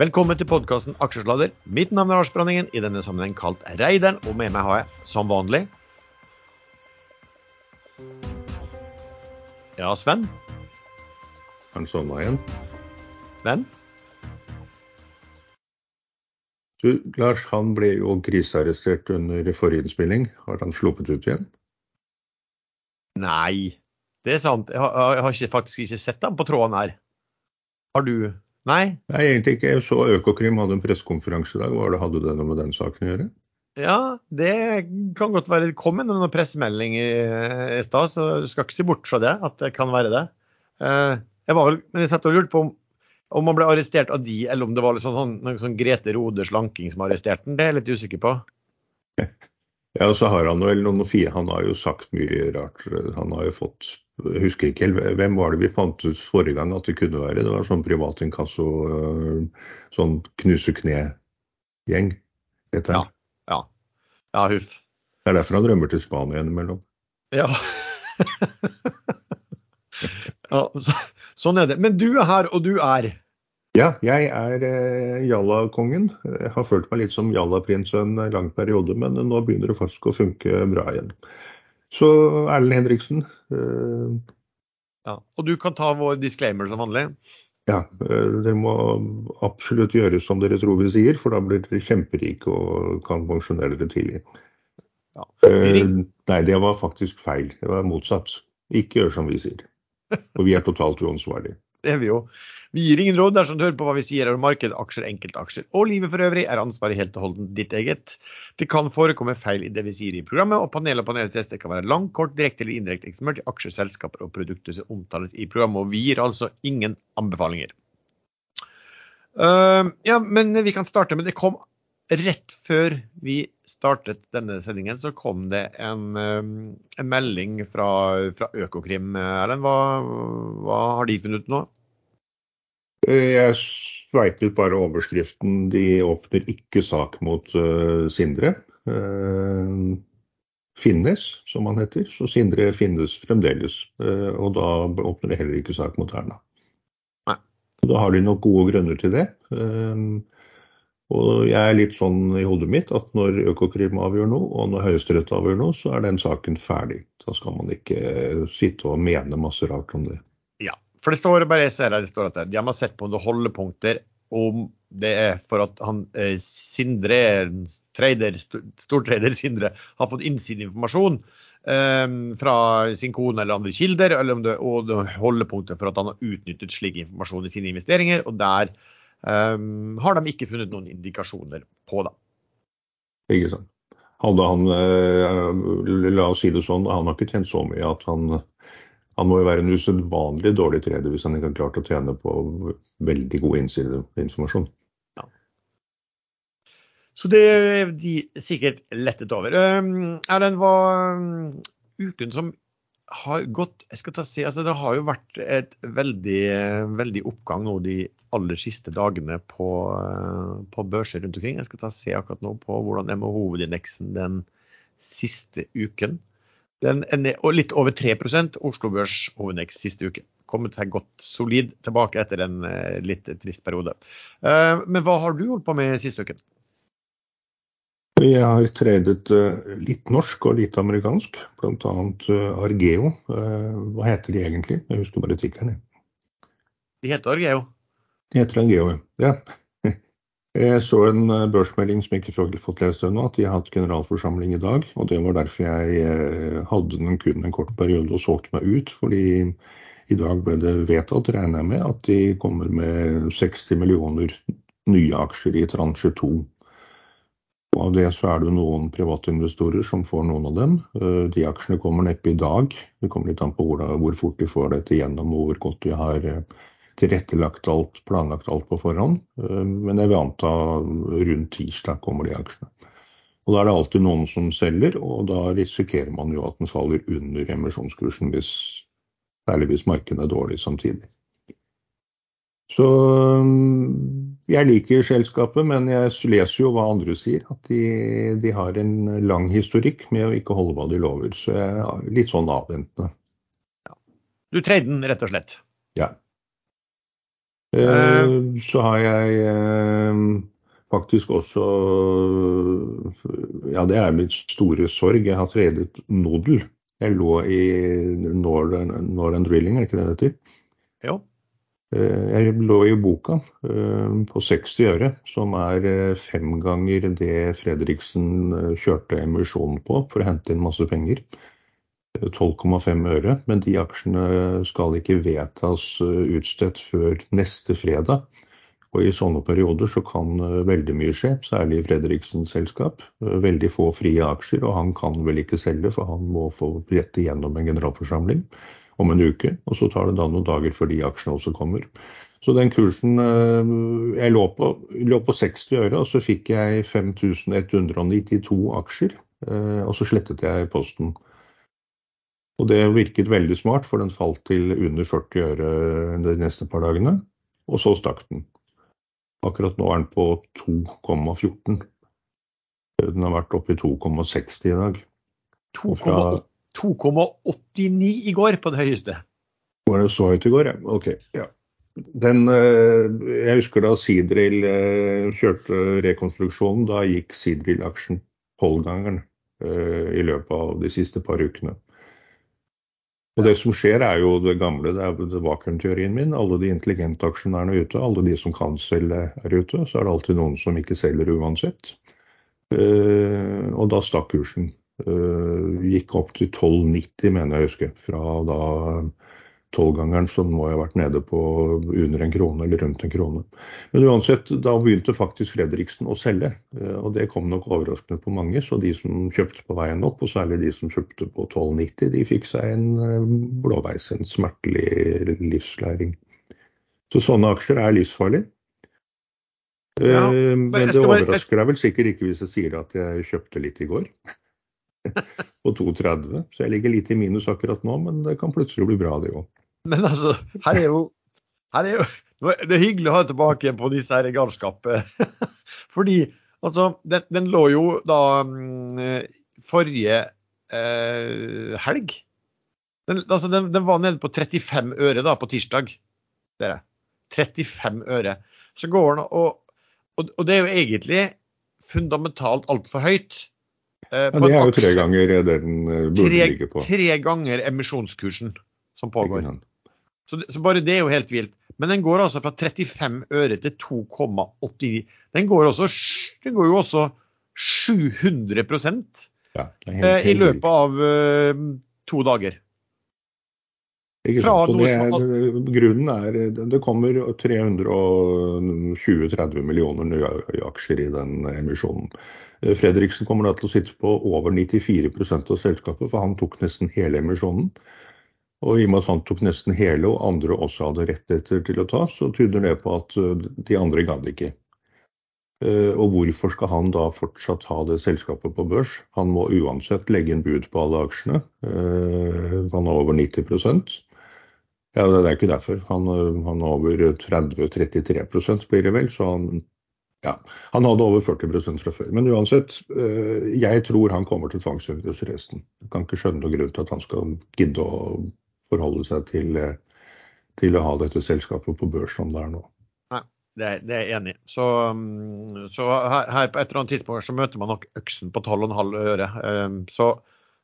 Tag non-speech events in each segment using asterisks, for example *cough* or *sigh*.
Velkommen til podkasten Aksjesladder. Mitt navn er Lars Branningen, i denne sammenheng kalt Reideren. Og med meg har jeg, som vanlig Ja, Sven? Han sovna igjen. Sven? Du, Lars, han ble jo grisearrestert under forrige innspilling. Har han sluppet ut igjen? Nei, det er sant. Jeg har, jeg har faktisk ikke sett ham på tråden her. Har du? Nei? Nei, egentlig ikke. Jeg så Økokrim hadde en pressekonferanse i dag. Hva det hadde det noe med den saken å gjøre? Ja, det kan godt være. Det kom en pressemelding i, i stad, så du skal ikke se bort fra det. At det kan være det. Eh, jeg var vel, men jeg satt og lurte på om, om man ble arrestert av de, eller om det var litt sånn, sånn, sånn Grete Rode Slanking som arresterte den. Det er jeg litt usikker på. *laughs* Ja, så har han vel noen fire Han har jo sagt mye rart. Han har jo fått jeg husker ikke helt, Hvem var det vi fant ut forrige gang at det kunne være? Det var sånn privat inkasso, sånn knuse kne-gjeng. Ja, ja. Ja, huff. Det er derfor han drømmer til Spania innimellom. Ja. *laughs* ja så, sånn er det. Men du er her, og du er? Ja, jeg er eh, Jalla-kongen. Jeg har følt meg litt som Jalla-prinsen en lang periode, men nå begynner det faktisk å funke bra igjen. Så Erlend Henriksen. Eh, ja, og du kan ta vår disclaimer som vanlig? Ja, eh, dere må absolutt gjøre som dere tror vi sier, for da blir dere kjemperike og kan pensjonere dere tidlig. Ja. Eh, nei, det var faktisk feil. Det var motsatt. Ikke gjør som vi sier. *laughs* Og vi er totalt uansvarlige. Det er vi jo. Vi gir ingen råd dersom du hører på hva vi sier om marked, aksjer, enkeltaksjer og livet for øvrig, er ansvaret helt og holdent ditt eget. Det kan forekomme feil i det vi sier i programmet, og panel og panelets gjester kan være lang, kort, direkte eller indirekte eksponert i aksjer, selskaper og produkter som omtales i programmet. Og vi gir altså ingen anbefalinger. Uh, ja, men vi kan starte med Det kom rett før vi startet denne sendingen, så kom det en, en melding fra, fra Økokrim. Erlend, hva, hva har de funnet ut nå? Jeg sveipet bare overskriften 'De åpner ikke sak mot uh, Sindre'. Uh, finnes, som han heter. Så Sindre finnes fremdeles. Uh, og da åpner de heller ikke sak mot Erna. Nei. Da har de nok gode grunner til det. og jeg er litt sånn i hodet mitt at når Økokrim avgjør noe, og når Høyesterett avgjør noe, så er den saken ferdig. Da skal man ikke sitte og mene masse rart om det. For det står bare jeg ser her, det står at de har sett på noen holdepunkter om det er for at han eh, Sindre, trader, stortrader Sindre, har fått innsideinformasjon eh, fra sin kone eller andre kilder, eller om det, og det holdepunkter for at han har utnyttet slik informasjon i sine investeringer. Og der eh, har de ikke funnet noen indikasjoner på det. Ikke sant. Hadde han, eh, la oss si det sånn, han har ikke tjent så mye at han han må jo være en usedvanlig dårlig trader hvis han ikke har klart å tjene på veldig god innsideinformasjon. Ja. Så det er de sikkert lettet over. Erlend, hva uken som har gått jeg skal ta si, altså Det har jo vært et veldig, veldig oppgang nå de aller siste dagene på, på børser rundt omkring. Jeg skal ta se akkurat nå på hvordan er med hovedindeksen den siste uken. Den er litt over 3 Oslo Børs Hovedex siste uke. Kommet seg godt solid tilbake etter en eh, litt trist periode. Eh, men hva har du holdt på med siste uken? Jeg har tredet eh, litt norsk og litt amerikansk, bl.a. Argeo. Hva heter de egentlig? Jeg husker bare tikkeren. De heter Argeo? De heter Argeo, ja. Jeg så en eh, børsmelding som jeg ikke har fått lest ennå, at de har hatt generalforsamling i dag. og Det var derfor jeg eh, hadde den kun en kort periode og solgte meg ut. fordi i dag ble det vedtatt, regner jeg med, at de kommer med 60 millioner nye aksjer i transje 2. Og Av det så er det noen private investorer som får noen av dem. Eh, de aksjene kommer neppe i dag. Det kommer litt an på hvor fort de får dette gjennom og hvor godt de har tilrettelagt alt, planlagt alt på forhånd. Eh, men jeg vil anta rundt tirsdag kommer de aksjene. Og Da er det alltid noen som selger, og da risikerer man jo at den faller under emisjonskursen, hvis, særlig hvis markedet er dårlig samtidig. Så eh, jeg liker selskapet, men jeg leser jo hva andre sier. At de, de har en lang historikk med å ikke holde hva de lover. Så jeg er litt sånn avventende. Du trader den, rett og slett? Ja. Eh, så har jeg eh, faktisk også Ja, det er mitt store sorg. Jeg har tredet Nodel. Jeg lå i Northern, Northern Drilling, er det ikke det det heter? Jo. Eh, jeg lå i boka eh, på 60 øre, som er eh, fem ganger det Fredriksen kjørte emisjonen på for å hente inn masse penger. 12,5 øre, men de aksjene skal ikke vedtas utstedt før neste fredag. Og I sånne perioder så kan veldig mye skje, særlig i Fredriksens selskap. Veldig få frie aksjer, og han kan vel ikke selge, for han må få rette gjennom en generalforsamling om en uke. Og så tar det da noen dager før de aksjene også kommer. Så den kursen Jeg lå på, lå på 60 øre, og så fikk jeg 5192 aksjer. Og så slettet jeg posten. Og det virket veldig smart, for den falt til under 40 øre de neste par dagene. Og så stakk den. Akkurat nå er den på 2,14. Den har vært oppe i 2,60 i dag. 2,89 i går på det høyeste. Var det så høyt i går, ja? Ok. ja. Den, eh, jeg husker da Sidril eh, kjørte rekonstruksjonen. Da gikk Sidril-aksjen tolvgangeren eh, i løpet av de siste par ukene. Og Det som skjer, er jo det gamle, det er vakuumteorien min. Alle de intelligente aksjonærene er ute, alle de som kan selge er ute. Så er det alltid noen som ikke selger uansett. Uh, og da stakk kursen. Uh, gikk opp til 12,90, mener jeg å huske. Fra da tolvgangeren som må ha vært nede på under en krone eller rundt en krone. Men uansett, da begynte faktisk Fredriksen å selge. Eh, og det kom nok overraskende på mange. Så de som kjøpte på veien opp, og særlig de som kjøpte på 12,90, de fikk seg en eh, blåveis, en smertelig livslæring. Så sånne aksjer er livsfarlige. Ja, eh, men, men det overrasker deg vel sikkert ikke hvis jeg sier at jeg kjøpte litt i går. *laughs* på 2,30. Så jeg ligger litt i minus akkurat nå, men det kan plutselig bli bra, det òg. Men altså, her er jo, her er jo Det er hyggelig å ha tilbake på disse her galskapene *laughs* Fordi altså, den, den, lå jo da um, forrige eh, helg. Den, altså, den, den, var nede på 35 øre da på tirsdag. Dere. 35 øre. Så går den, og, og, og det er jo egentlig fundamentalt altfor høyt. Eh, ja, det er jo tre ganger det den eh, burde tre, ligge på. Tre ganger emisjonskursen som pågår. Så, så, bare det er jo helt vilt. Men den går altså fra 35 øre til 2,89. Den går, også, den går jo også 700 ja, eh, i løpet av eh, to dager. Ikke sant? Det er, grunnen er det kommer 320-30 millioner nye aksjer i den emisjonen. Eh, Fredriksen kommer da til å sitte på over 94% av selskapet, for han tok nesten hele emisjonen. Og i og med at han tok nesten hele, og andre også hadde rettigheter til å ta, så tyder det på at eh, de andre gadd ikke. Eh, og hvorfor skal han da fortsatt ha det selskapet på børs? Han må uansett legge inn bud på alle aksjene. Eh, han har over 90% Ja, det er ikke derfor. Han, har over 30-33% blir det vel. Så han, ja, han hadde over 40 fra før. Men uansett, jeg tror han kommer til tvangsutløse resten. Jeg kan ikke skjønne noen grunn til at han skal gidde å forholde seg til, eh, til, å ha dette selskapet på børs som det er nå. Nei, det det er jeg enig i. Så, mm, så her, på et eller annet tidspunkt så møter man nok øksen på 12,5 øre. Ehm, så,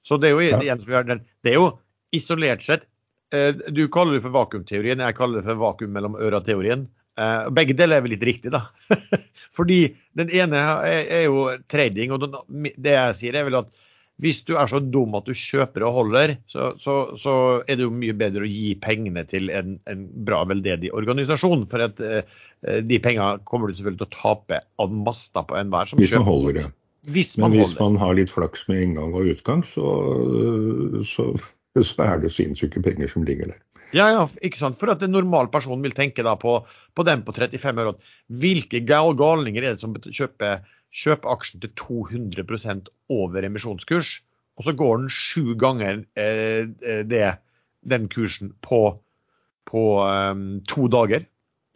så, det er jo ja. det er jo isolert sett eh, Du kaller det for vakuumteorien, jeg kaller det for vakuum mellom øra-teorien. Eh, begge deler er vel litt riktig, da. *laughs* Fordi den ene er, jo trading, og det jeg sier er vel at hvis du er så dum at du kjøper og holder, så, så, så er det jo mye bedre å gi pengene til en, en bra veldedig organisasjon. For at eh, de pengene kommer du selvfølgelig til å tape av masta på enhver som hvis kjøper. Man holder, ja. Hvis man Men hvis holder. man har litt flaks med inngang og utgang, så, så, så er det sinnssyke penger som ligger der. Ja, ja, ikke sant. For at en normal person vil tenke da på, på den på 35 øre. Hvilke galninger er det som kjøper kjøpe aksjen til 200% over emisjonskurs, og så går den sju ganger eh, eh, det, den kursen på, på um, to dager.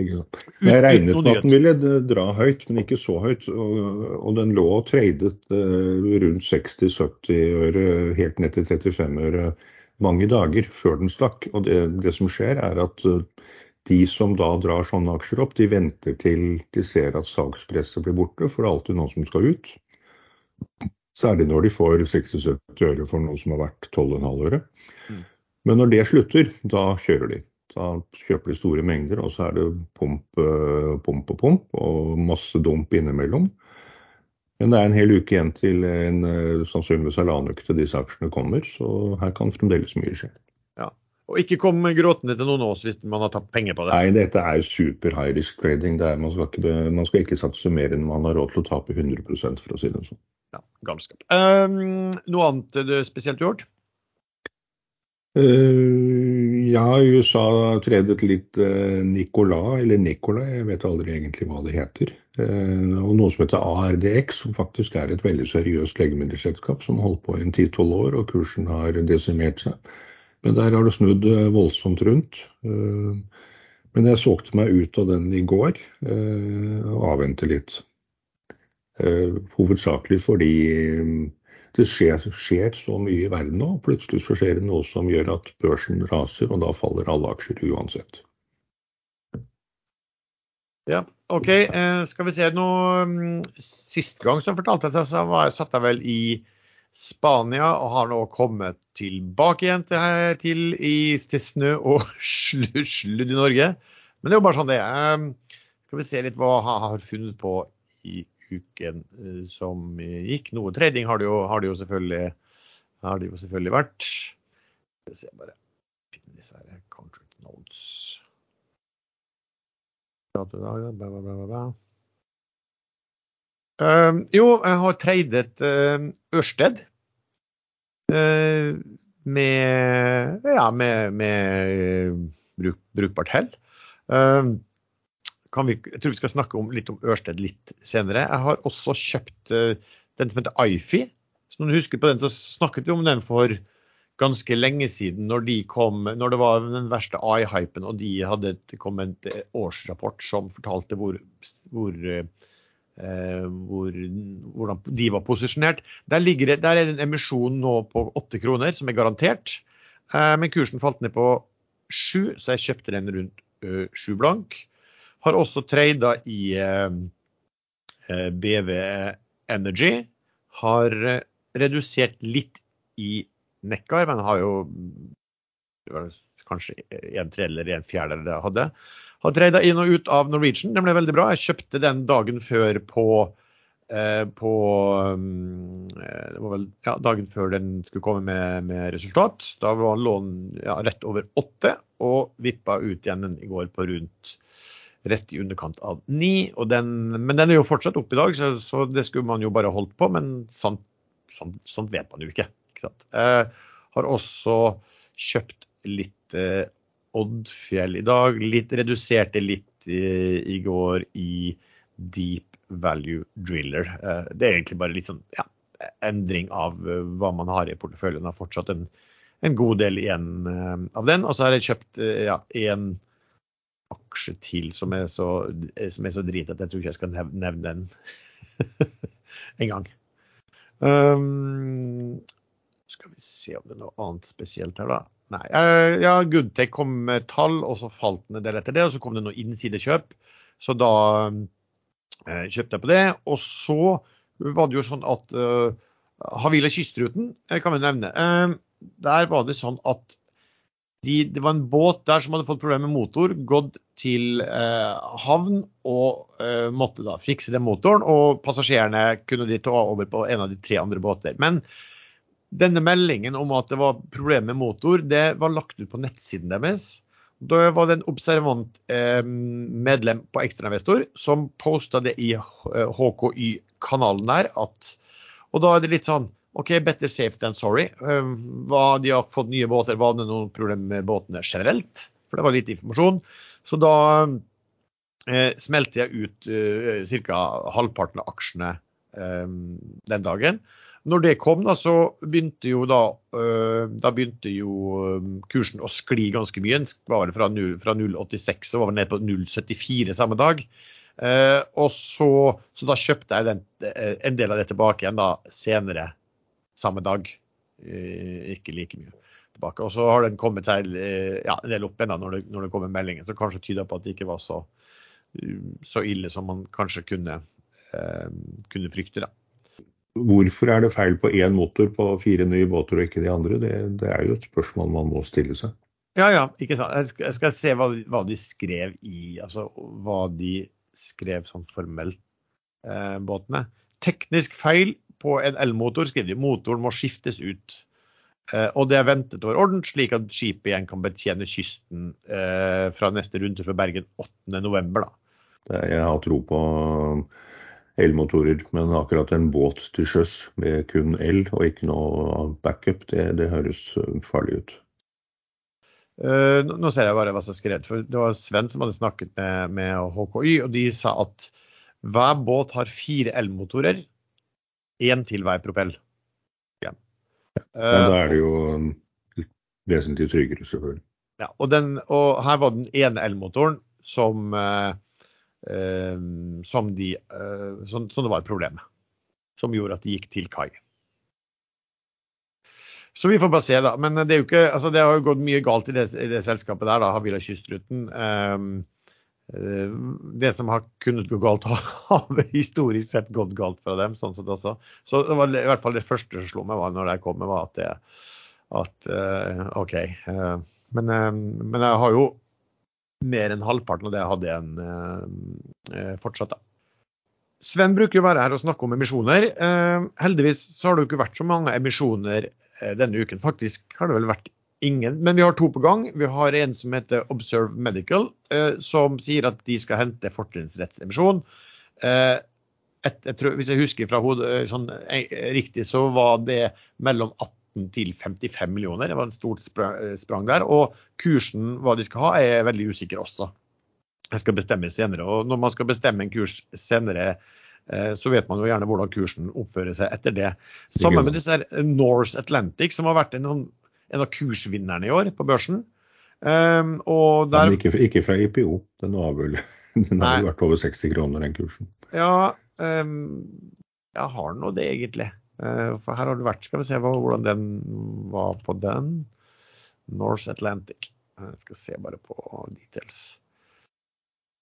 Jeg regnet med at den ville dra høyt, men ikke så høyt. Og, og den lå og tradet uh, rundt 60-70 øre, helt ned til 35 øre mange dager før den stakk. Og det, det som skjer, er at uh, de som da drar sånne aksjer opp, de venter til de ser at sakspresset blir borte, for det er alltid noen som skal ut. Særlig når de får 60-70 øre for noe som har vært 12,5 øre. Mm. Men når det slutter, da kjører de. Da kjøper de store mengder, og så er det pump, eh, pump og pump, og masse dump innimellom. Men det er en hel uke igjen til en eh, sannsynligvis halvannen uke til disse aksjene kommer, så her kan fremdeles mye skje. Og ikke kom gråtende til noen av oss hvis man har tatt penger på det. Nei, dette er super high risk trading. Er, man, skal ikke, man, skal ikke, satse mer enn man har råd til å tape 100 for å si det sånn. Ja, galskap. Um, noe annet du spesielt gjort? Uh, ja, USA tredet litt uh, Nicolas, eller Nicola, jeg vet aldri egentlig hva det heter. Uh, og noe som heter ARDX, som faktisk er et veldig seriøst legemiddelselskap som har holdt på i en 10-12 år, og kursen har desimert seg. Men der har det snudd eh, voldsomt rundt. Eh, men jeg solgte meg ut av den i går eh, og avventer litt. Hovedsakelig fordi det skjer, skjer, så mye i verden nå. Plutselig så skjer det noe som gjør at børsen raser, og da faller alle aksjer uansett. Ja, OK. Skal vi se noe mm, Sist gang som fortalte jeg, så satt jeg vel i Spania og har nå kommet tilbake igjen til, til, i, til snø og *laughs* sludd, i Norge. Men det er jo bare sånn det er. Ehm, skal vi se litt hva jeg har funnet på i uken uh, som gikk. Noe trading har det jo, har det jo, selvfølgelig, har det jo selvfølgelig vært. Skal vi se bare finne disse her contract notes. Uh, jo, jeg har tradet uh, Ørsted uh, med, ja, med, med eh, bruk, brukbart hell. Vi, jeg tror vi skal snakke om, litt om Ørsted litt senere. Jeg har også kjøpt den som heter Ifi. Så når du husker på den, så snakket vi om den for ganske lenge siden, når, de kom, når det var den verste AI-hypen og de hadde kommet en årsrapport som fortalte hvor, hvor Eh, hvor, hvordan de var posisjonert. Der, ligger, der, er det en emisjon nå på åtte kroner, som er garantert. Eh, men kursen falt ned på sju, så jeg kjøpte den rundt sju blank. Har også trada i BV Energy. Har redusert litt i Nekkar, men har jo kanskje en tredjedel eller en fjerdedel det jeg hadde. Har trada inn og ut av Norwegian. Den ble veldig bra. Jeg kjøpte den dagen før på, eh, på um, Det var vel ja, dagen før den skulle komme med, med resultat. Da var lån ja, rett over åtte, og vippa ut igjen den i går på rundt rett i underkant av ni. Men den er jo fortsatt oppe i dag, så, så, det skulle man jo bare holdt på. Men sant, sant, sant vet man jo ikke. ikke eh, har også kjøpt litt eh, Oddfjell i dag. Litt, reduserte litt i, i, går i Deep Value Driller. Eh, det er egentlig bare litt sånn ja, endring av eh, hva man har i porteføljen. Har fortsatt en, en god del igjen eh, av den. Og så har jeg kjøpt ja, en aksje til som er så, som er så drit at jeg tror ikke jeg skal nevne, den *laughs* en gang. Um, skal vi se om det er noe annet spesielt her, da. Nei. Uh, ja, Goodtech kom med tall, og så falt den en del etter det. Og så kom det noe innsidekjøp. Så da uh, kjøpte jeg på det. Og så var det jo sånn at uh, Havila Kystruten kan vi nevne. der var det sånn at de, det var en båt der som hadde fått problemer med motor, gått til havn og måtte da fikse den motoren. Og passasjerene kunne de ta over på en av de tre andre båter. Men denne meldingen om at det var problemer med motor, det var lagt ut på nettsiden deres. Da var det en observant eh, medlem på Ekstrainvestor som posta det i HKY-kanalen der. At, og da er det litt sånn OK, better safe than sorry. Eh, hva, de har fått nye båter. Var det noen problemer med båtene generelt? For det var litt informasjon. Så da eh, smelte jeg ut eh, ca. halvparten av aksjene eh, den dagen. Når det kom, da, så begynte jo da, øh, da begynte jo øh, kursen å skli ganske mye. Var det fra 0,86 så var ned på 0,74 samme dag. Uh, og så, så, da kjøpte jeg den, en del av det tilbake igjen da senere samme dag. Ikke like mye. tilbake. Og så har den kommet her, ja, en del opp ennå når, når det kommer meldinger som kanskje tyder på at det ikke var så, så ille som man kanskje kunne, eh, kunne frykte. da. Hvorfor er det feil på én motor på fire nye båter og ikke de andre? Det, det, er jo et spørsmål man må stille seg. Ja, ja, ikke sant. Jeg skal, jeg skal se hva, hva, de skrev i Altså hva de skrev sånn formelt, eh, båtene. Teknisk feil på en elmotor skriver de motoren må skiftes ut. Eh, og det er ventet over orden, slik at skipet igjen kan betjene kysten eh, fra neste runde fra Bergen 8.11. Jeg har tro på elmotorer, men akkurat en båt til sjøs med kun el og ikke noe backup, det, det høres farlig ut. Uh, nå ser jeg bare hva som er skrevet. for Det var Sven som hadde snakket med, med HKY, og de sa at hver båt har fire elmotorer én til hver propell. Ja. ja da er det jo vesentlig tryggere, selvfølgelig. Ja, og, den, og her var den ene elmotoren som, uh, uh, som, de, uh, som, som, det var et problem med. Som gjorde at de gikk til kai. Så vi får bare se, da. Men det, ikke, altså det har jo gått mye galt i det, i det selskapet der, da, Havila Kystruten. Um, Eh, det som har kunnet gå galt, *laughs* har historisk sett gått galt fra dem. sånn sett også. Så det var i hvert fall det første som slo meg var når jeg kom var at, det, at uh, OK. Men, men, jeg har jo mer enn halvparten av det hadde igjen fortsatt. da. Sven bruker jo være her og snakke om emisjoner. heldigvis så har det jo ikke vært så mange emisjoner denne uken. Faktisk har det vel vært ingen. Men vi har to på gang. Vi har en som heter Observe Medical, eh, som sier at de skal hente fortrinnsrettsemisjon. Eh, et, hvis jeg husker fra hodet eh, sånn, eh, riktig, så var det mellom 18 til 55 millioner. Det var en stort sprang, sprang der. Og kursen, hva de skal ha, er veldig usikker også. Jeg skal bestemme senere. Og når man skal bestemme en kurs senere, så vet man jo gjerne hvordan kursen oppfører seg etter det. Sammen med disse Norse Atlantic, som har vært en en av kursvinnerne i år på børsen. Um, der, ikke, ikke, fra IPO. Den, var vel, den har *laughs* vært over 60 kroner, den kursen. Ja, um, jeg har nå det, egentlig. Uh, for her har du vært Skal vi se hvordan den var på den. North Atlantic. Jeg skal se bare på details.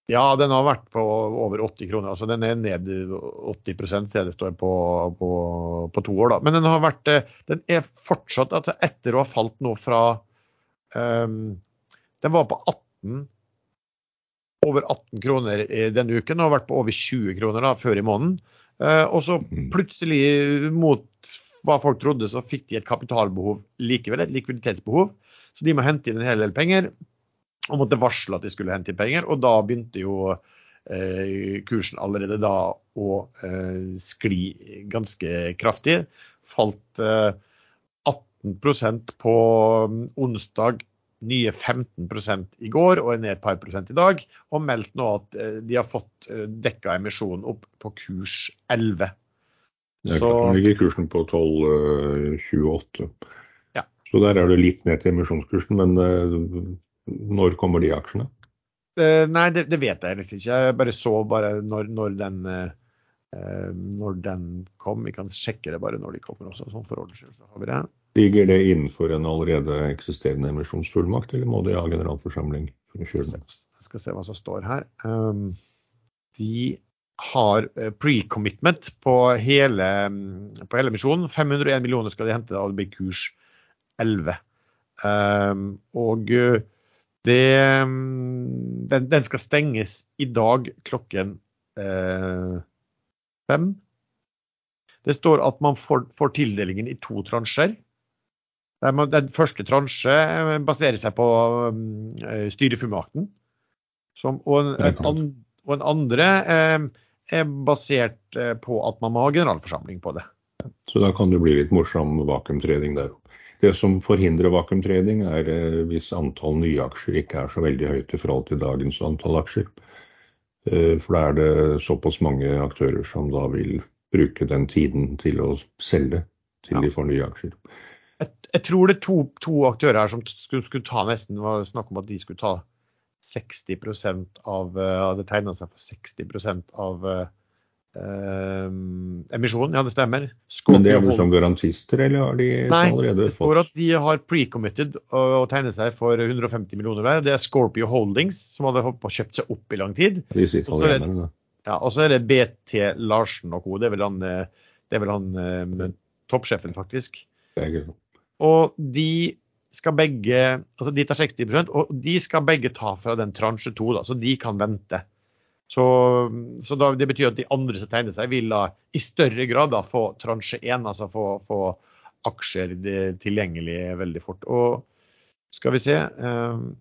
Ja, den har vært på over 80 kroner. altså Den er ned 80% det det står på, på, på, to år. da. Men den har vært, eh, den er fortsatt altså etter å ha falt nå fra um, Den var på 18 over 18 kroner denne uken og har vært på over 20 kroner da, før i måneden. Uh, og så mm. plutselig, mot hva folk trodde, så fikk de et kapitalbehov likevel, et likviditetsbehov. Så de må hente inn en hel del penger og måtte varsle at de skulle hente inn penger. Og da begynte jo eh, kursen allerede da å eh, skli ganske kraftig. Falt eh, 18% på mm, onsdag, nye 15 i går og er ned et par prosent i dag. Og meldt nå at eh, de har fått eh, dekka emisjonen opp på kurs 11. Ja, Så, ligger kursen på 12,28. Eh, ja. Så der er det litt ned til emisjonskursen, men når kommer de aksjene? Nei, det, det, vet jeg egentlig ikke. Jeg bare så bare når, når, den, når den kom. Vi kan sjekke det bare når de kommer også, sånn for ordens skyld. Ligger det innenfor en allerede eksisterende emisjonsfullmakt, eller må de ha generalforsamling? Jeg skal se hva som står her. Um, de har pre-commitment på hele, på hele emisjonen. 501 millioner skal de hente, av det blir kurs 11. Um, og det, mm, den, den, skal stenges i dag klokken eh, fem. Det står at man får, får tildelingen i to transjer. Den første transje eh, baserer seg på um, styrefullmakten. og, og en andre eh, er basert eh, på at man må ha generalforsamling på det. Så da kan det bli litt morsom vakuumtrening der oppe. Det som forhindrer vakuumtrening, er eh, hvis antall nye aksjer ikke er så veldig høyt i forhold til dagens antall aksjer. Eh, for da er det såpass mange aktører som da vil bruke den tiden til å selge til de får nye aksjer. Jeg, jeg, tror det er to, to aktører her som skulle, skulle ta nesten var snakk om at de skulle ta 60% av, uh, Det tegna seg for 60% av uh, emisjonen. Ja, det stemmer. Men det er vel som garantister, eller har de Nei, allerede det står at de har pre-committed å å tegne seg for 150 millioner hver. Det er Scorpio Holdings, som hadde kjøpt seg opp i lang tid. De Og så er da? Ja, og så er det BT Larsen og co. Det er vel han, det er vel han toppsjefen, faktisk. Det er ikke sånn. Og de skal begge altså de tar 60% og de skal begge ta fra den transje 2, da, så de kan vente. Så, så da, det betyr at de andre som tegner seg, vil da i større grad da få transje 1, altså få, få aksjer tilgjengelig veldig fort. Og skal vi se um,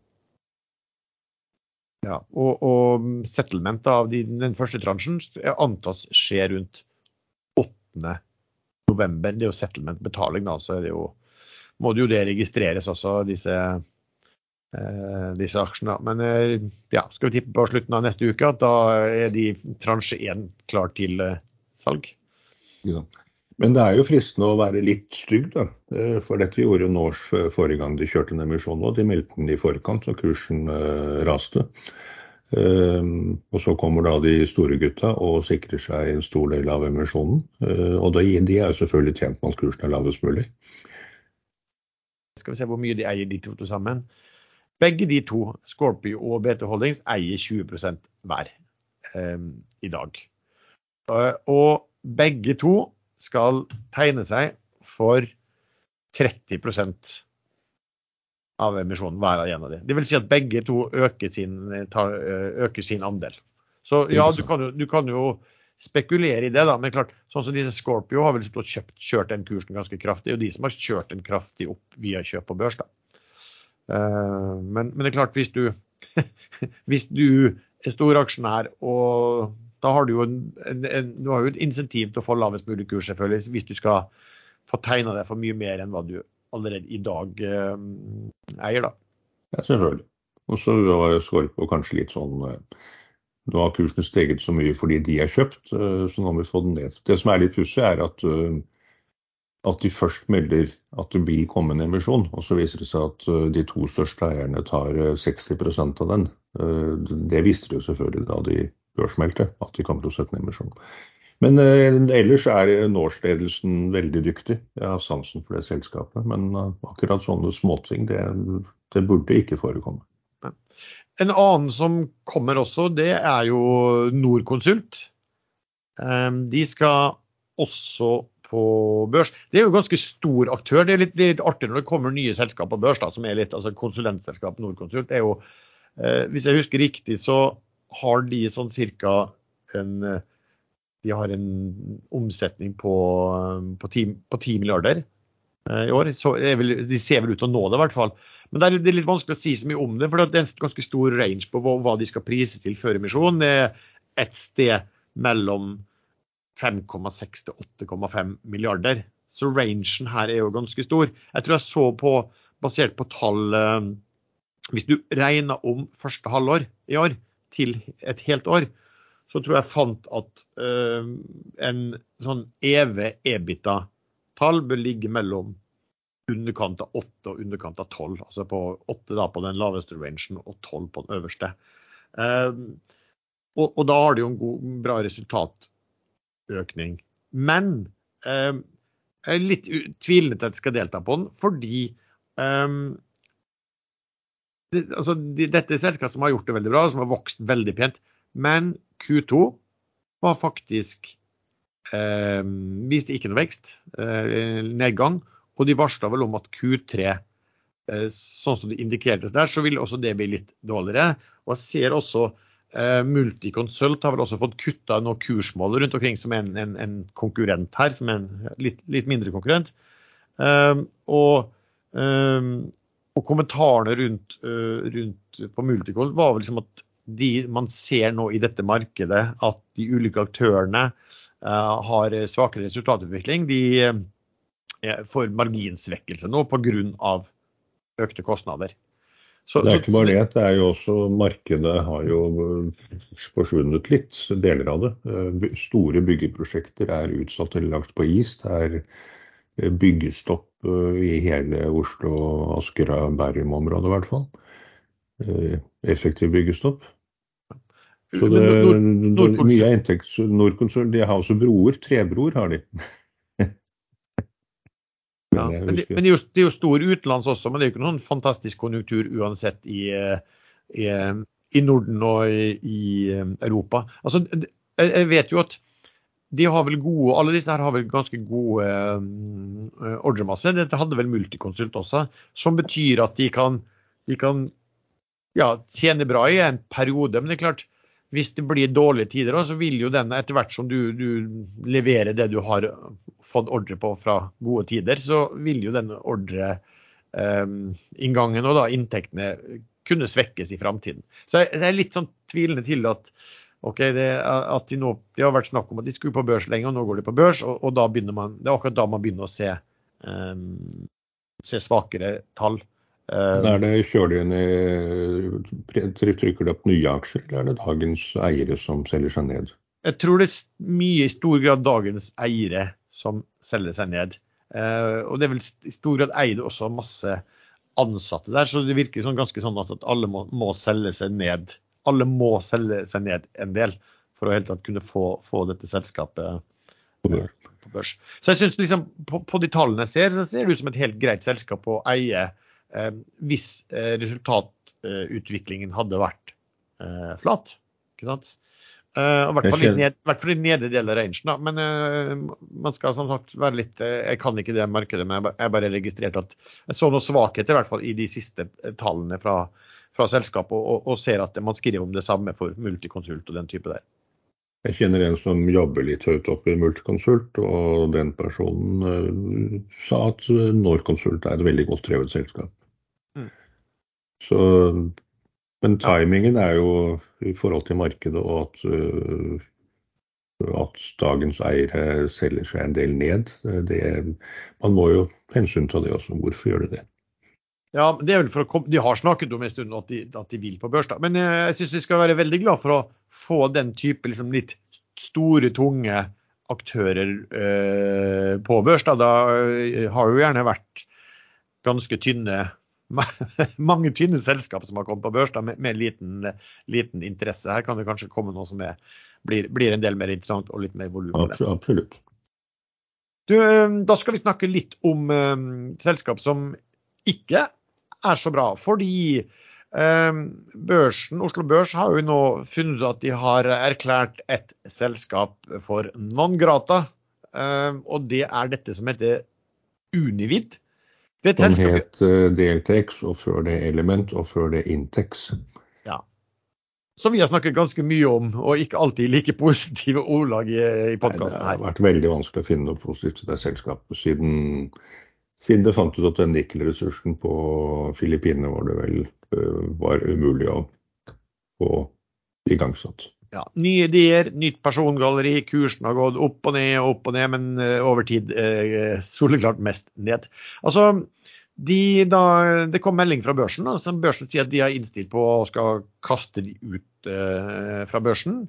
ja, og, og settlement av de, den første transjen antas skje rundt 8. november. Det er jo settlement-betaling, da. Så er det jo, må det jo det registreres også, disse, eh, disse aksjene. Men eh, ja, skal vi tippe på slutten av neste uke at da er de transje 1 klar til eh, salg. Ja. Men det er jo fristende å være litt stygg, da. For dette gjorde Nors forrige gang de kjørte en emisjon. Og de meldte den i forkant, så kursen raste. Eh, og så kommer da de store gutta og sikrer seg en stor del av emisjonen. Uh, og de, de er jo selvfølgelig tjent med at kursen er lavest mulig. Skal vi se hvor mye de eier, de to til sammen. Begge de to, Scorpio og BT Holdings, eier 20 hver eh, i dag. Eh, og begge to skal tegne seg for 30% av emisjonen, hver av en av de. Det vil si at begge to øker sin, tar, eh, øker sin andel. Så ja, du kan, jo, du kan jo spekulere i det, da. Men klart, sånn som disse Scorpio har vel kjøpt, kjørt den kursen ganske kraftig. Og de som har kjørt den kraftig opp via kjøp på børs, da. Eh, men, men det er klart, hvis du, *laughs* hvis du er storaksjonær og da har du jo en, en, du har jo et insentiv til å få lavest mulig kurs, selvfølgelig, hvis du skal få tegna deg for mye mer enn hva du allerede i dag eh, eier, da. Ja, selvfølgelig. Og så var Skorpo kanskje litt sånn eh, Nå har kursen steget så mye fordi de er kjøpt, eh, så nå må vi få den ned. Det som er litt pussig, er at, eh, at de først melder at det vil komme en emisjon, og så viser det seg at eh, de to største eierne tar eh, 60% av den. Det visste de jo selvfølgelig da de børsmeldte, at de kommer til å sette en emisjon. Men ellers er Norse-ledelsen veldig dyktig. Jeg har sansen for det selskapet. Men akkurat sånne småting, det, det burde ikke forekomme. En annen som kommer også, det er jo Norconsult. Eh, De skal også på børs. Det er jo en ganske stor aktør. Det er litt, det er litt artig når det kommer nye selskap på børs, da, som er litt altså konsulentselskap Norconsult. er jo, eh, Hvis jeg husker riktig, så har de sånn cirka en eh, De har en omsetning på, på, 10, på 10 milliarder eh, i år. Vel, de ser vel ut til å nå det, i hvert fall. Men det er, det er litt vanskelig å si så mye om det, for det er en ganske stor range på hva, hva de skal prise til før emisjon. Det er et sted mellom 5,6 til 8,5 milliarder. Så rangen her er jo ganske stor. Jeg tror jeg så på, basert på tall eh, Hvis du regner om første halvår i år til et helt år, så tror jeg fant at eh, en sånn EV-EBITA-tall bør ligge mellom underkant av 8 og underkant av 12. Altså på 8 da på den laveste rangen og 12 på den øverste. Eh, og, og da har de jo en god, bra resultatøkning. Men eh, jeg er litt tvilende til at jeg skal delta på den, fordi det, altså, de, dette er selskap som har gjort det veldig bra, som har vokst veldig pent. Men Q2 var faktisk eh, viste ikke noe vekst, eh, nedgang. Og de varsla vel om at Q3, eh, sånn som det indikerte der, så vil også det bli litt dårligere. Og jeg ser også eh, Multiconsult har vel også fått kutta noen kursmål rundt omkring som en, en, en konkurrent her, som en litt, litt mindre konkurrent. Eh, og, eh, og kommentarene rundt, eh, rundt på Multicol var vel liksom at de, man ser nå i dette markedet at de ulike aktørene har svakere resultatutvikling. De eh, får marginsvekkelse nå pga. økte kostnader. Så, Det er ikke bare det, det er jo også markedet har jo eh, forsvunnet litt, deler av det. Eh, Store byggeprosjekter er utsatt eller lagt på is. Det er eh, byggestopp eh, i hele Oslo, Asker og Bærum-området i hvert fall. Eh, Effektiv byggestopp. Så det, Nord Nord- mye er inntekts... Nordkonsern de har også broer. Trebroer har de. *laughs* Ja, Men de, men, det, er jo, det er jo stor utenlands også, men det er jo ikke noen fantastisk konjunktur uansett i, i, i Norden og i, i eh, Europa. Altså, jeg vet jo at de har vel gode, alle disse her har vel ganske gode eh, ordremasse. Dette hadde vel Multiconsult også, som betyr at de kan, de kan ja, tjene bra i en periode. Men det er klart, hvis det blir dårlige tider, så vil jo den etter hvert som du, du leverer det du har fått ordre på fra gode tider, så vil jo den ordreinngangen og da inntektene kunne svekkes i framtiden. Så jeg, jeg er litt sånn tvilende til at ok, det, at de nå, det har vært snakk om at de skulle på børs lenge, og nå går de på børs, og, og da begynner man, det er akkurat da man begynner å se, um, se svakere tall. Um, Er det, kjører du inn i trykker du opp nye aksjer, eller er det dagens eiere som selger seg ned? Jeg tror det er mye i stor grad dagens eiere som selger seg ned. Eh, og det er vel i stor grad eid også masse ansatte der, så det virker sånn ganske sånn at, alle må, må selge seg ned. Alle må selge seg ned en del for å helt tatt kunne få, få dette selskapet på børs? Så jeg synes liksom på, på de tallene jeg ser, så ser det ut som et helt greit selskap å eie eh, hvis eh, resultatutviklingen hadde vært eh, flat. Ikke sant? Eh, I hvert fall i nedre del av rangen. Da. Men uh, man skal som sagt være litt uh, Jeg kan ikke det markedet, men jeg ba- jeg bare registrerte at jeg så noen svakheter i hvert fall i de siste eh, tallene fra, fra selskapet, og, og, og ser at man skriver om det samme for Multiconsult og den type der. Jeg kjenner en som jobber litt høyt oppe i Multiconsult, og den personen uh, sa at eh, Norconsult er et veldig godt drevet selskap. Så, men timingen er jo i forhold til markedet og at, eh, at dagens eiere selger seg en del ned. Det, man må jo hensynta det også. Hvorfor gjør de det? Ja, det er vel for å De har snakket om en stund at de, at de vil på børs. da. Men eh, jeg syns vi skal være veldig glad for å få den type liksom, litt store, tunge aktører eh, på børs. Da. da har jo gjerne vært ganske tynne *laughs* mange tynne selskap som har kommet på børs da, med, med liten, liten interesse. Her kan det kanskje komme noe som er, blir, blir en del mer interessant og litt mer volum Absolutt. Du, da skal vi snakke litt om um, selskap som ikke er så bra. Fordi um, børsen, Oslo Børs har jo nå funnet ut at de har erklært et selskap for non grata. Um, og det er dette som heter Univid. Det Som het eh, DLTX, og før det Element, og før det Intex. som vi har snakket ganske mye om, og ikke alltid like positive ordlag i, i her. Det har vært veldig vanskelig å finne noe positivt til det selskapet, siden, siden det fant ut at den nikkelressursen på Filippinene var det vel øh, var umulig å få igangsatt. Ja, nye ideer, nytt persongalleri. Kursen har gått opp og ned og opp og ned, men eh, over tid eh, soleklart mest ned. Altså, de, da, det kom melding fra børsen, som børsen sier at de er innstilt på å skal kaste de ut eh, fra børsen.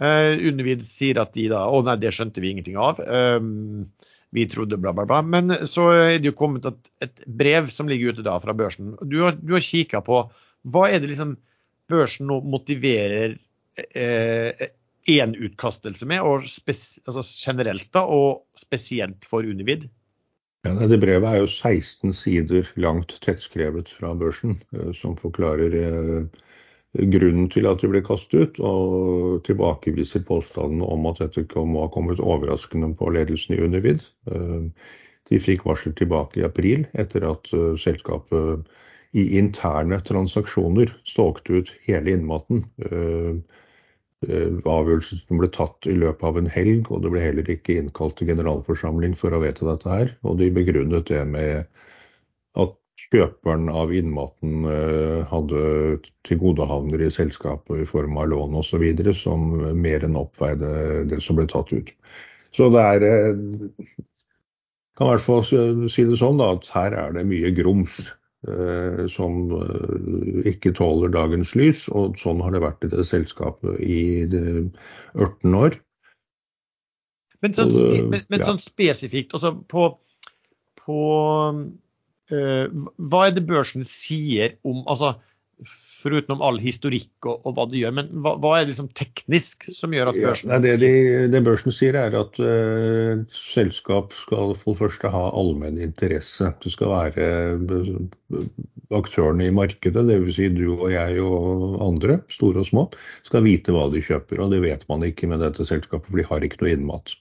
Eh, Undervid sier at de da Å nei, det skjønte vi ingenting av. Um, vi trodde bla, bla, bla. Men så er det jo kommet et, et brev som ligger ute da fra børsen. Du har, du har kikka på hva er det liksom børsen nå motiverer én utkastelse med, og altså generelt da, og spesielt for Univid? Ja, det brevet er jo 16 sider langt tettskrevet fra børsen, eh, som forklarer eh, grunnen til at de ble kastet ut, og tilbakeviser påstandene om at dette må ha kommet overraskende på ledelsen i Univid. Eh, De fikk varsel tilbake i april etter at eh, selskapet i interne transaksjoner solgte ut hele innmaten. Eh, eh, Avgjørelsen som ble tatt i løpet av en helg, og det ble heller ikke innkalt til generalforsamling for å vedta dette her. Og de begrunnet det med at kjøperen av innmaten eh, hadde tilgodehavner i selskapet i form av lån osv. som mer enn oppveide det som ble tatt ut. Så det er kan i hvert fall si det sånn da, at her er det mye grums som eh, ikke tåler dagens lys, og sånn har det vært i det selskapet i 18 år. Men sånn, det- men, men ja. sånn spesifikt, altså på, på eh, Hva er det børsen sier om altså Foruten all historikk og, og hva det gjør. Men hva, hva, er det liksom teknisk som gjør at børsen ja, det, de, det, børsen sier, er at uh, selskap skal for det første ha allmenn interesse. Det skal være uh, aktørene i markedet, dvs. Si du og jeg og andre, store og små, skal vite hva de kjøper. Og det vet man ikke med dette selskapet, for de har ikke noe innmat.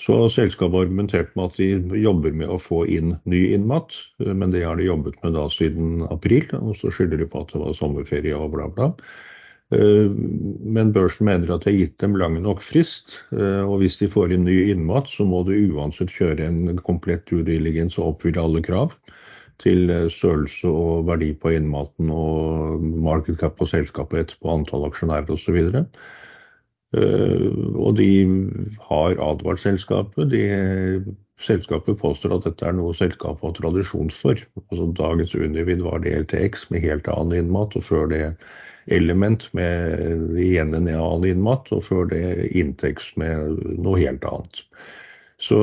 Så selskapet argumenterte argumentert med at de jobber med å få inn ny innmat, men det har de jobbet med da siden april. Og så skylder de på at det var sommerferie og bla, bla. Eh, men børsen mener at de har gitt dem lang nok frist. Eh, og hvis de får inn ny innmat, så må du uansett kjøre en komplett due og oppfylle alle krav til eh, størrelse og verdi på innmaten og market cap på selskapet etterpå, antall aksjonærer osv. Eh, og de har advart selskapet. De, selskapet påstår at dette er noe selskapet har tradisjon for. Altså Dagens Univid var det LTX med helt annen innmat, og før det Element med igjen en annen innmat, og før det Intex med noe helt annet. Så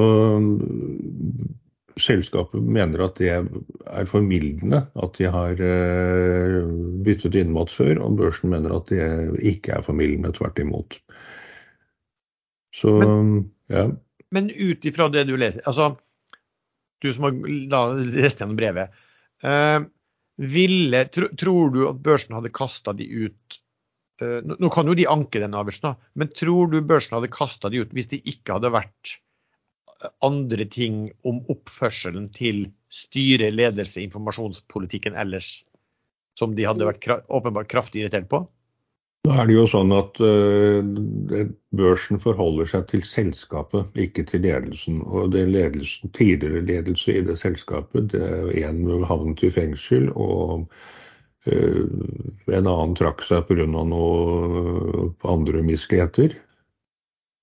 selskapet mener at det er formildende at de har eh, byttet innmat før, og børsen mener at det ikke er formildende, tvert imot. Så, men, ja. Men ut ifra det du leser, altså du som har lest gjennom brevet, eh, ville, tro, tror du at børsen hadde kasta de ut eh, Nå kan jo de anke den avgjørelsen, men tror du børsen hadde kasta de ut hvis det ikke hadde vært andre ting om oppførselen til styre, ledelse, informasjonspolitikken ellers som de hadde vært åpenbart kraftig irritert på? Nå er det jo sånn at uh, børsen forholder seg til selskapet, ikke til ledelsen. Og det ledelsen, tidligere ledelse i det selskapet, det er en havnet i fengsel, og uh, en annen trakk seg pga. noe andre misligheter.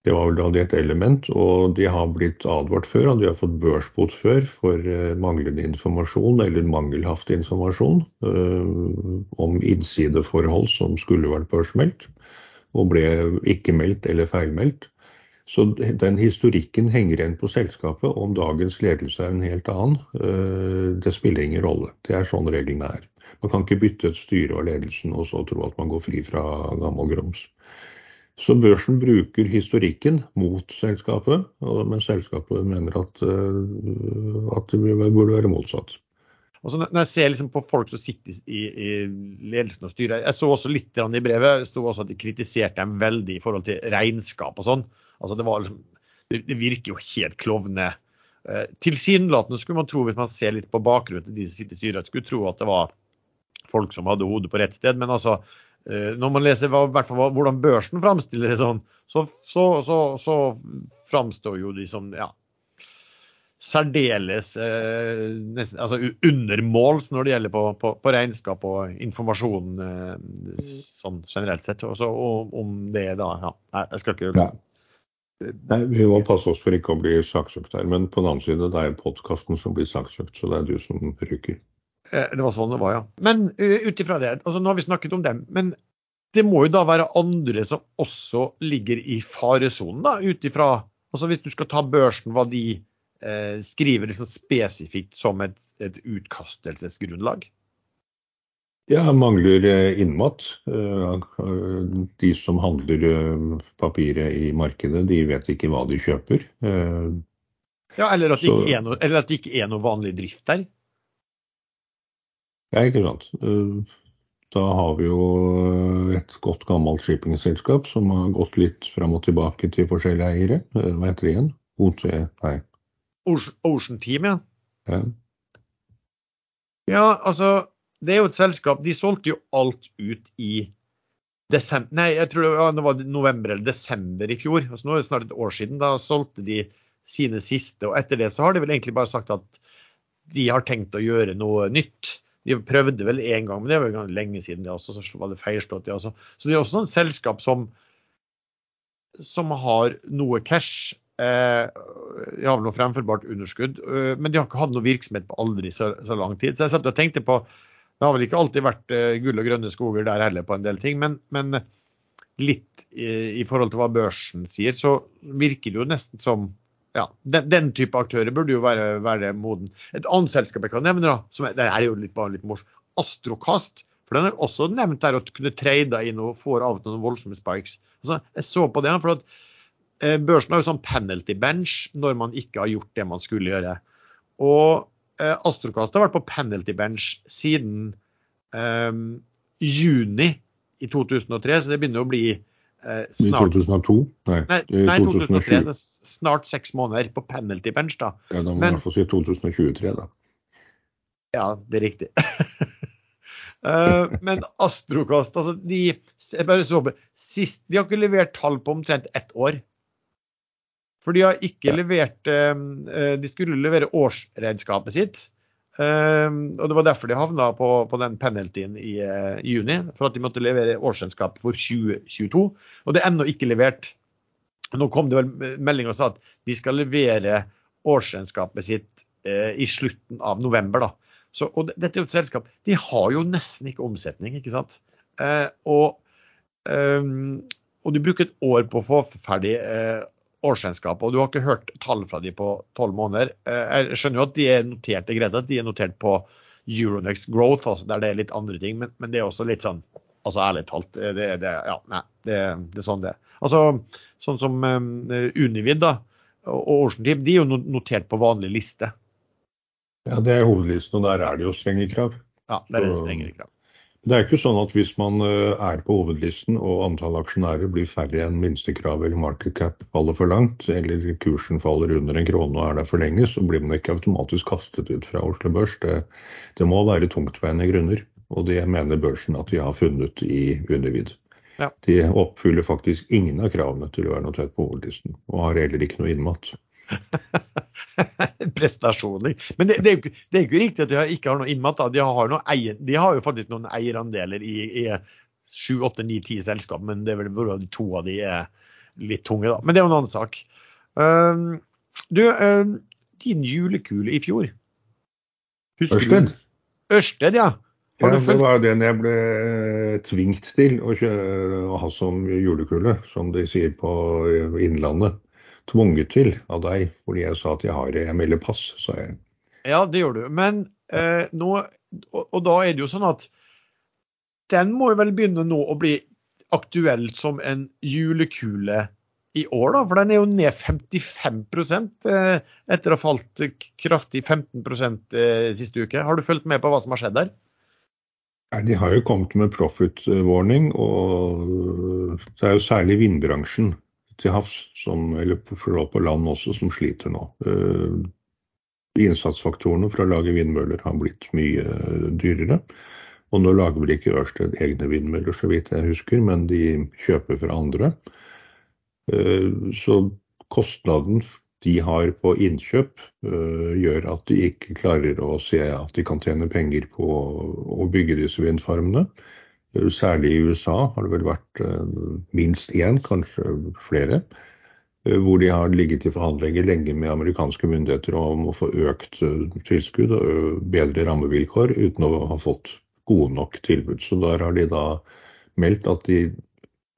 Det var vel da det et element, og de har blitt advart før, og de har fått børsbot før for uh, manglende informasjon eller mangelhaft informasjon uh, om innsideforhold som skulle vært børsmeldt, og ble ikke meldt eller feilmeldt. Så den historikken henger igjen på selskapet. Om dagens ledelse er en helt annen, uh, det spiller ingen rolle. Det er sånn reglene er. Man kan ikke bytte et styre og ledelsen og så tro at man går fri fra gammel grums. Så børsen bruker historikken mot selskapet, men selskapet mener at, eh, at det burde være motsatt. Også når jeg ser liksom på folk som sitter i, i, ledelsen og styret, jeg så også litt i brevet sto også at de kritiserte dem veldig i forhold til regnskap og sånn. Altså det, liksom, det, virker jo helt klovne. Eh, tilsynelatende skulle man tro, hvis man ser litt på bakgrunnen til de som sitter i styret, skulle tro at det var folk som hadde hodet på rett sted. Men altså, når man leser hva, hvordan børsen framstiller det sånn, så, så, så, så framstår jo de som ja, særdeles eh, nesten, altså undermåls når det gjelder på, på, på regnskap og informasjon eh, sånn generelt sett. Også, og om det da ja, Jeg skal ikke ja. Nei, Vi må passe oss for ikke å bli saksøkt her, men på den annen side det er podkasten som blir saksøkt, så det er du som ryker. Eh, det var sånn det var, ja. Men uh, ut ifra det, altså nå har vi snakket om dem. Men det må jo da være andre som også ligger i faresonen, da, ut ifra altså Hvis du skal ta børsen, hva de eh, skriver liksom spesifikt som et, et utkastelsesgrunnlag? Ja, mangler eh, innmat. De som handler papiret i markedet, de vet ikke hva de kjøper. Ja, er eller at det ikke er noe vanlig drift der. Ja, ikke sant. Eh, da har vi jo eh, et godt gammelt shippingselskap som har gått litt fram og tilbake til forskjellige eiere. Eh, hva heter det igjen? OT, nei. Ocean Team, ja. ja. Ja, altså Det er jo et selskap De solgte jo alt ut i desember Nei, jeg tror det var, det var november eller desember i fjor. altså Nå er det snart et år siden. Da solgte de sine siste. Og etter det så har de vel egentlig bare sagt at de har tenkt å gjøre noe nytt. De prøvde vel én gang, men det var jo lenge siden det også. Så var det feilslått, det også. Så det er også sånn selskap som, som har noe cash. Eh, de har vel noe fremførbart underskudd, eh, men de har ikke hatt noe virksomhet på aldri så, så lang tid. Så jeg satt og tenkte på Det har vel ikke alltid vært eh, gull og grønne skoger der heller på en del ting, men, men litt i, i, forhold til hva børsen sier, så virker det jo nesten som ja, den, den, type aktører burde jo være, være, moden. Et annet selskap jeg kan nevne, da, som er, det er jo litt, bare litt morsomt, Astrokast For den er også nevnt der å kunne trade inn og få av og til noen voldsomme spikes. Altså, jeg så på det, for at eh, Børsen har jo sånn penalty bench når man ikke har gjort det man skulle gjøre. Og eh, Astrokast har vært på penalty bench siden eh, juni i 2003, så det begynner å bli snart I 2002? Nei, Nei, nei 2003, så snart seks måneder på penalty bench, da. Ja, Da må Men- man i hvert fall si 2023, da. Ja, det er riktig. uh, *laughs* men Astrokast, altså de bare så sist, De har ikke levert tall på omtrent ett år. For de har ikke levert eh, eh, De skulle levere årsregnskapet sitt. Eh, og Det var derfor de havna på, på den penaltyen i eh, juni. For at de måtte levere årsregnskap for 2022. Og det er ennå ikke levert. Nå kom det vel melding og sa at de skal levere årsregnskapet sitt eh, i slutten av november. da. Så, og dette er jo et selskap De har jo nesten ikke omsetning, ikke sant. Eh, og, ehm, og du bruker et år på å få ferdig eh, årsregnskapet, og du har ikke hørt tall fra de på tolv måneder. Eh, jeg skjønner jo at de er notert det greit at de er notert på Euronext Growth, altså der det er litt andre ting, men, men det er også litt sånn Altså ærlig talt, det, det, ja, nei, det, det er sånn det er. Altså, sånn som eh, Univid da, og Ocean Team, de er jo notert på vanlig liste. Ja, Det er hovedlisten, og der er det jo strenge krav. Ja, der er det strengere krav. Det er ikke sånn at hvis man eh, er på hovedlisten og antall aksjonærer blir færre enn minstekravet eller market cap faller for langt, eller kursen faller under en krone og er der for lenge, så blir man ikke automatisk kastet ut fra Oslo Børs. Det, det må være tungtveiende grunner, og det mener børsen at de har funnet i Univid. Ja. De oppfyller faktisk ingen av kravene til å være notert på hovedlisten, og har heller ikke noe innmat. *laughs* *laughs* prestasjoner. Men det, det, er jo, det er jo ikke riktig at de har- ikke har noe innmat. De, har noe eier, de har jo faktisk noen eierandeler i, i 7, 8, 9, 10 selskap, men det er vel bare to av de er litt tunge, da. Men det er jo en annen sak. Um, du, um, din julekule i fjor Husker du- Ørsted? Ørsted, ja. Ja, det var var den jeg ble eh, tvingt til å, kjøre, å ha som julekule, som de sier på Innlandet. Tvunget til av deg, fordi jeg sa at jeg har jeg melder pass, sa jeg. Ja, det gjør du. Men eh, nå og, og da er det jo sånn at den må jo vel begynne nå å bli aktuell som en julekule i år, da. For den er jo ned 55 eh, etter å ha falt kraftig 15 eh, siste uke. Har du fulgt med på hva som har skjedd der? Nei, De har jo kommet med profit warning, og det er jo særlig vindbransjen til havs, som, eller på, land også, som sliter nå. Eh, Innsatsfaktorene for å lage vindmøller har blitt mye eh, dyrere. Og nå lager vel ikke Ørsted egne vindmøller, så vidt jeg husker, men de kjøper fra andre. Eh, Så kostnaden de har på innkjøp, gjør at de ikke klarer å se at de kan tjene penger på å bygge disse vindfarmene. Særlig i USA har det vel vært eh, minst én, kanskje flere, eh, hvor de har ligget i forhandlinger lenge med amerikanske myndigheter om å få økt eh, tilskudd og bedre rammevilkår, uten å ha fått gode nok tilbud. Så der har de da meldt at de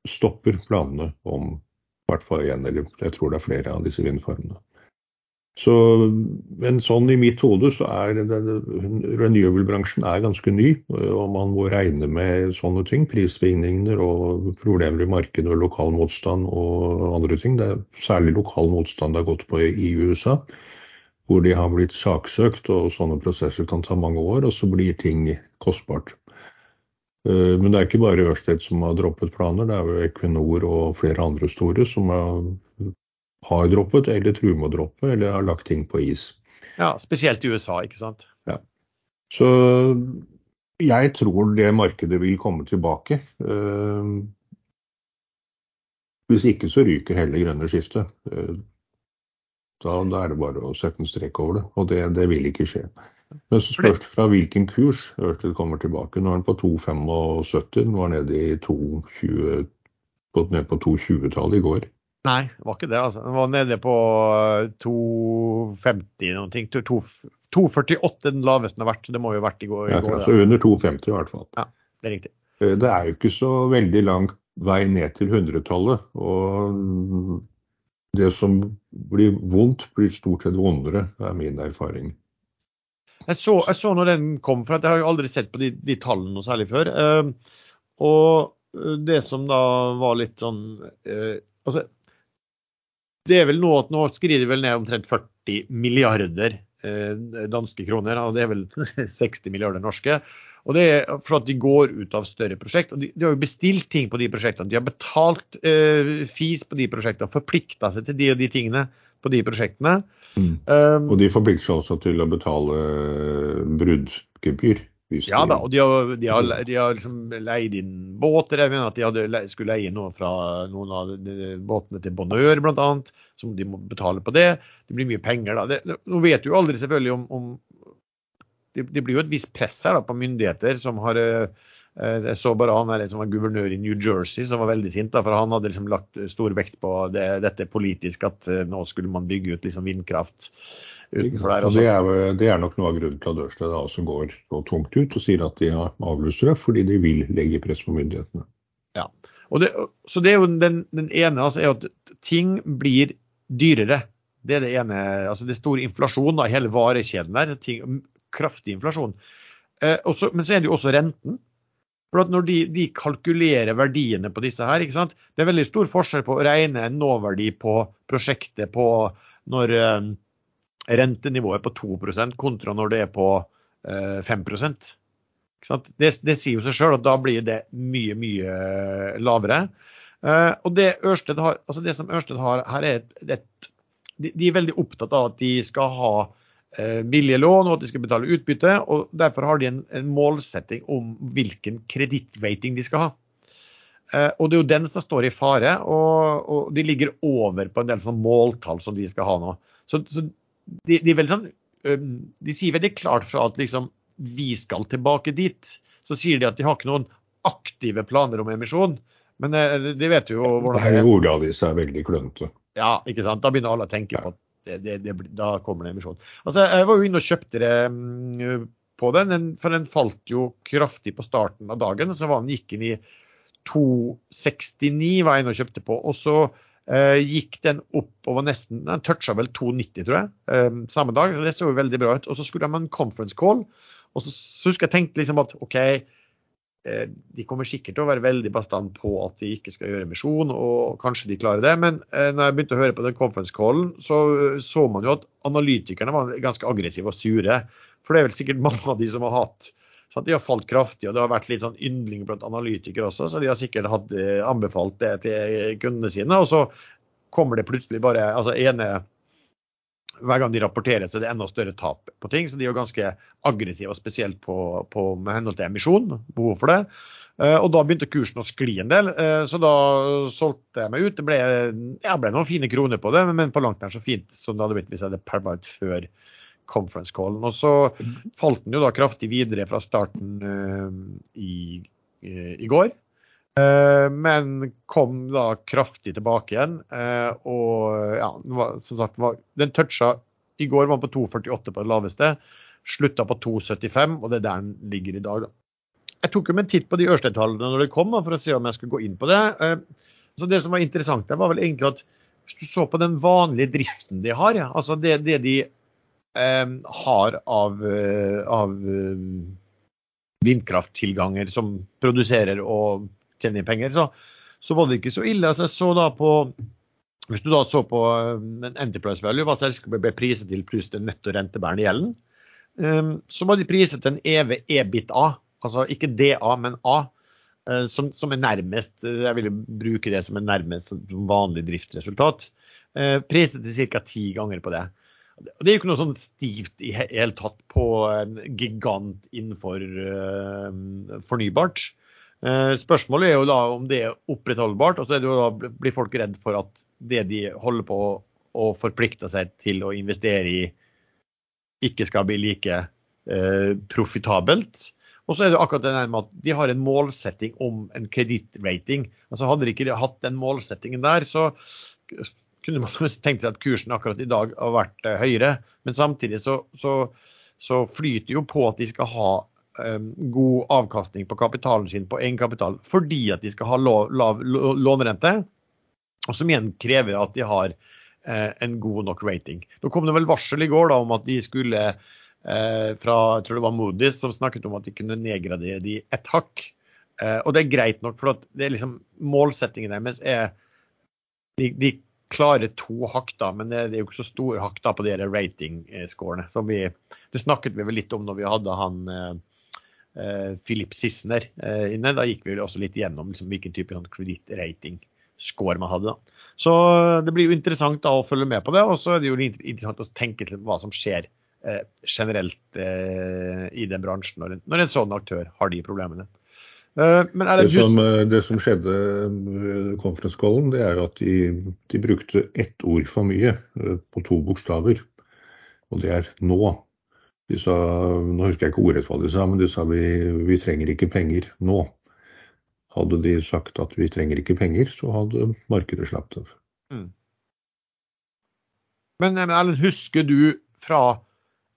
stopper planene om i hvert fall én, eller jeg tror det er flere av disse vindfarmene. Så, men sånn i mitt hode så er renewable-bransjen er ganske ny, og man må regne med sånne ting. Prissvingninger og problemer i markedet og lokal motstand og andre ting. Det er særlig lokal motstand det har gått på i USA, hvor de har blitt saksøkt, og sånne prosesser kan ta mange år, og så blir ting kostbart. Eh, Men det er ikke bare Ørsted som har droppet planer, det er jo Equinor og flere andre store som har, har droppet, eller truer med å droppe, eller har lagt ting på is. Ja, Spesielt i USA, ikke sant? Så jeg tror det markedet vil komme tilbake. Eh, Hvis ikke så ryker hele grønne skiftet. Eh, Da, da er det bare å sette en strek over det, og det, det vil ikke skje. Men så spørs det fra hvilken kurs Ørsted kommer tilbake. Nå er den på 2,75, nå er den nede i 2,20 gått ned på 2,20-tallet i går. Nei, det var ikke det. altså. Den var nede på 2,50 noen ting. 2,48 den laveste den har vært. Det må jo ha vært i går. I går så da. under 2,50 i hvert fall. Det er riktig. Eh, Det er jo ikke så veldig lang vei ned til 100-tallet. Og det som blir vondt, blir stort sett vondere, er min erfaring. Jeg så, jeg så når den kom, for jeg har jo aldri sett på de, de tallene noe særlig før. Uh, og det som da var litt sånn Altså, det er vel nå at nå skriver de vel ned omtrent 40 milliarder uh, danske kroner. og Det er vel *laughs* 60 milliarder norske. Og det er for at de går ut av større prosjekt. og De, de har jo bestilt ting på de prosjektene. De har betalt fis på de prosjektene, forplikta seg til de og de tingene på de prosjektene. Mm. Um, og de forplikter seg også til å betale bruddgebyr. Ja da, og de har, de har, de har liksom leid inn båter. Jeg mener at de hadde, skulle leie noe fra noen av båtene til Bonheur bl.a. Som de må betale på det. Det blir mye penger da. Det, nå vet du jo aldri selvfølgelig om, om det, det, blir jo et visst press her da, på myndigheter som har Eh, jeg så bare han som var guvernør i New Jersey som var veldig sint. Da, for han hadde liksom lagt stor vekt på det, dette politisk, at eh, nå skulle man bygge ut liksom vindkraft utenfor der. Det er, det, er, nok noe av grunnen til at Ørsted også går så tungt ut og sier at de har avlyst det, fordi de vil legge press på myndighetene. Ja, det, Så det er jo den, den ene, altså, er at ting blir dyrere. Det er det ene. altså Det er stor inflasjon i hele varekjeden der. Ting, kraftig inflasjon. Eh, også, men så er det jo også renten. For at Når de, de, kalkulerer verdiene på disse her, ikke sant? det er veldig stor forskjell på å regne en nåverdi på prosjektet på når eh, rentenivået på 2% kontra når det er på eh, 5 ikke sant? Det, det sier jo seg sjøl at da blir det mye, mye eh, lavere. Eh, og det, Ørsted har, altså det som Ørsted har her, er et, de, er veldig opptatt av at de skal ha Eh, billige lån og at de skal betale utbytte. og Derfor har de en, en målsetting om hvilken kredittrating de skal ha. Eh, og Det er jo den som står i fare, og, og de ligger over på en del sånn måltall som de skal ha nå. Så, så de, de, sånn, de, sier veldig klart fra at liksom, vi skal tilbake dit. Så sier de at de har ikke noen aktive planer om emisjon. Men de vet jo hvordan det er. Ordet av de er veldig klønete. Ja, ikke sant. Da begynner alle å tenke på at det, det, da kommer det emisjon. Altså, jeg var jo inne og kjøpte det mm, på den, for den falt jo kraftig på starten av dagen. Så var den gikk inn i 269 var jeg inne og kjøpte på. Og så eh, gikk den opp over nesten Den toucha vel 290, tror jeg, eh, samme dag. Det så jo veldig bra ut. Og så skulle de ha en conference call. Og så, så husker jeg tenkte liksom at OK, Eh, de kommer sikkert til å være veldig bastant på at de ikke skal gjøre emisjon, og kanskje de klarer det. Men eh, når jeg begynte å høre på den conference callen, så så man jo at analytikerne var ganske aggressive og sure. For det er vel sikkert mange av de som har hatt så De har falt kraftig, og det har vært litt sånn yndling blant analytikere også, så de har sikkert hatt, eh, anbefalt det til kundene sine. Og så kommer det plutselig bare altså ene hver gang de rapporterer, så er det enda større tap på ting. Så de er ganske aggressive, og spesielt på, på, med henhold til emisjon. Behov for det. Uh, og da begynte kursen å skli en del, uh, så da solgte jeg meg ut. Det ble, ja, ble noen fine kroner på det, men på langt nær så fint som det hadde blitt hvis jeg hadde permanent før conference callen. Og så falt den jo da kraftig videre fra starten uh, i, i går. Eh, men kom da kraftig tilbake igjen. Og ja, som sagt, den toucha i går var på 2,48 på det laveste. Slutta på 2,75, og det er der den ligger i dag. Da. Jeg tok jo med en titt på de Ørsted-tallene når det kom, for å se om jeg skulle gå inn på det. Så Det som var interessant der, var vel egentlig at hvis du så på den vanlige driften de har, altså det, det de har av, av vindkrafttilganger som produserer og tjener penger, så, så, var det ikke så ille. Altså, så da på Hvis du da så på en eh, Enterprise Value, hva selskapet ble priset til pluss den netto rentebærende gjelden, så var de priset en EV EBIT-A, altså ikke DA, men A. Som, som, er nærmest Jeg ville bruke det som er nærmest vanlig driftsresultat. Priset til ca. ti ganger på det. Det er jo ikke noe sånn stivt i hele tatt på en gigant innenfor uh, fornybart. Eh, spørsmålet er jo da om det er opprettholdbart. og så da blir folk redd for at det de holder på å forplikte seg til å investere i, ikke skal bli like eh, profitabelt. Og så er det akkurat det med at de har en målsetting om en kredittrating. Altså hadde de ikke hatt den målsettingen der, så kunne man *laughs* tenkt seg at kursen akkurat i dag har vært eh, høyere. Men samtidig så, så, så flyter jo på at de skal ha Um, god avkastning på kapitalen sin på egenkapital fordi at de skal ha lav, lav lånerente, og som igjen krever at de har eh, en god nok rating. Nå kom det vel varsel i går da, om at de skulle eh, fra jeg tror det var Moody's som snakket om at de kunne nedgradere de ett hakk. Eh, og det er greit nok, for det er liksom, målsettingen deres er de, de klarer to hakk, da, men det, er jo ikke så store hakk da på de ratingscorene. Det snakket vi vel litt om når vi hadde han eh, eh Philip Sissener eh, inne. Da gikk vi også litt gjennom liksom, hvilken type sånn kredittrating score man hadde. da. Så det blir jo interessant da å følge med på det. Og så er det jo interessant å tenke til hva som skjer eh, generelt eh, i den bransjen når en, når en, sånn aktør har de problemene. Eh, det, det, som, eh, det, som, skjedde med conference callen, det er at de, de, brukte ett ord for mye eh, på to bokstaver. Og det er nå. De sa, nå husker jeg ikke ordrett hva de sa, men de sa vi, vi trenger ikke penger nå. Hadde de sagt at vi trenger ikke penger, så hadde markedet slappet av. Mm. Men Erlend, husker du fra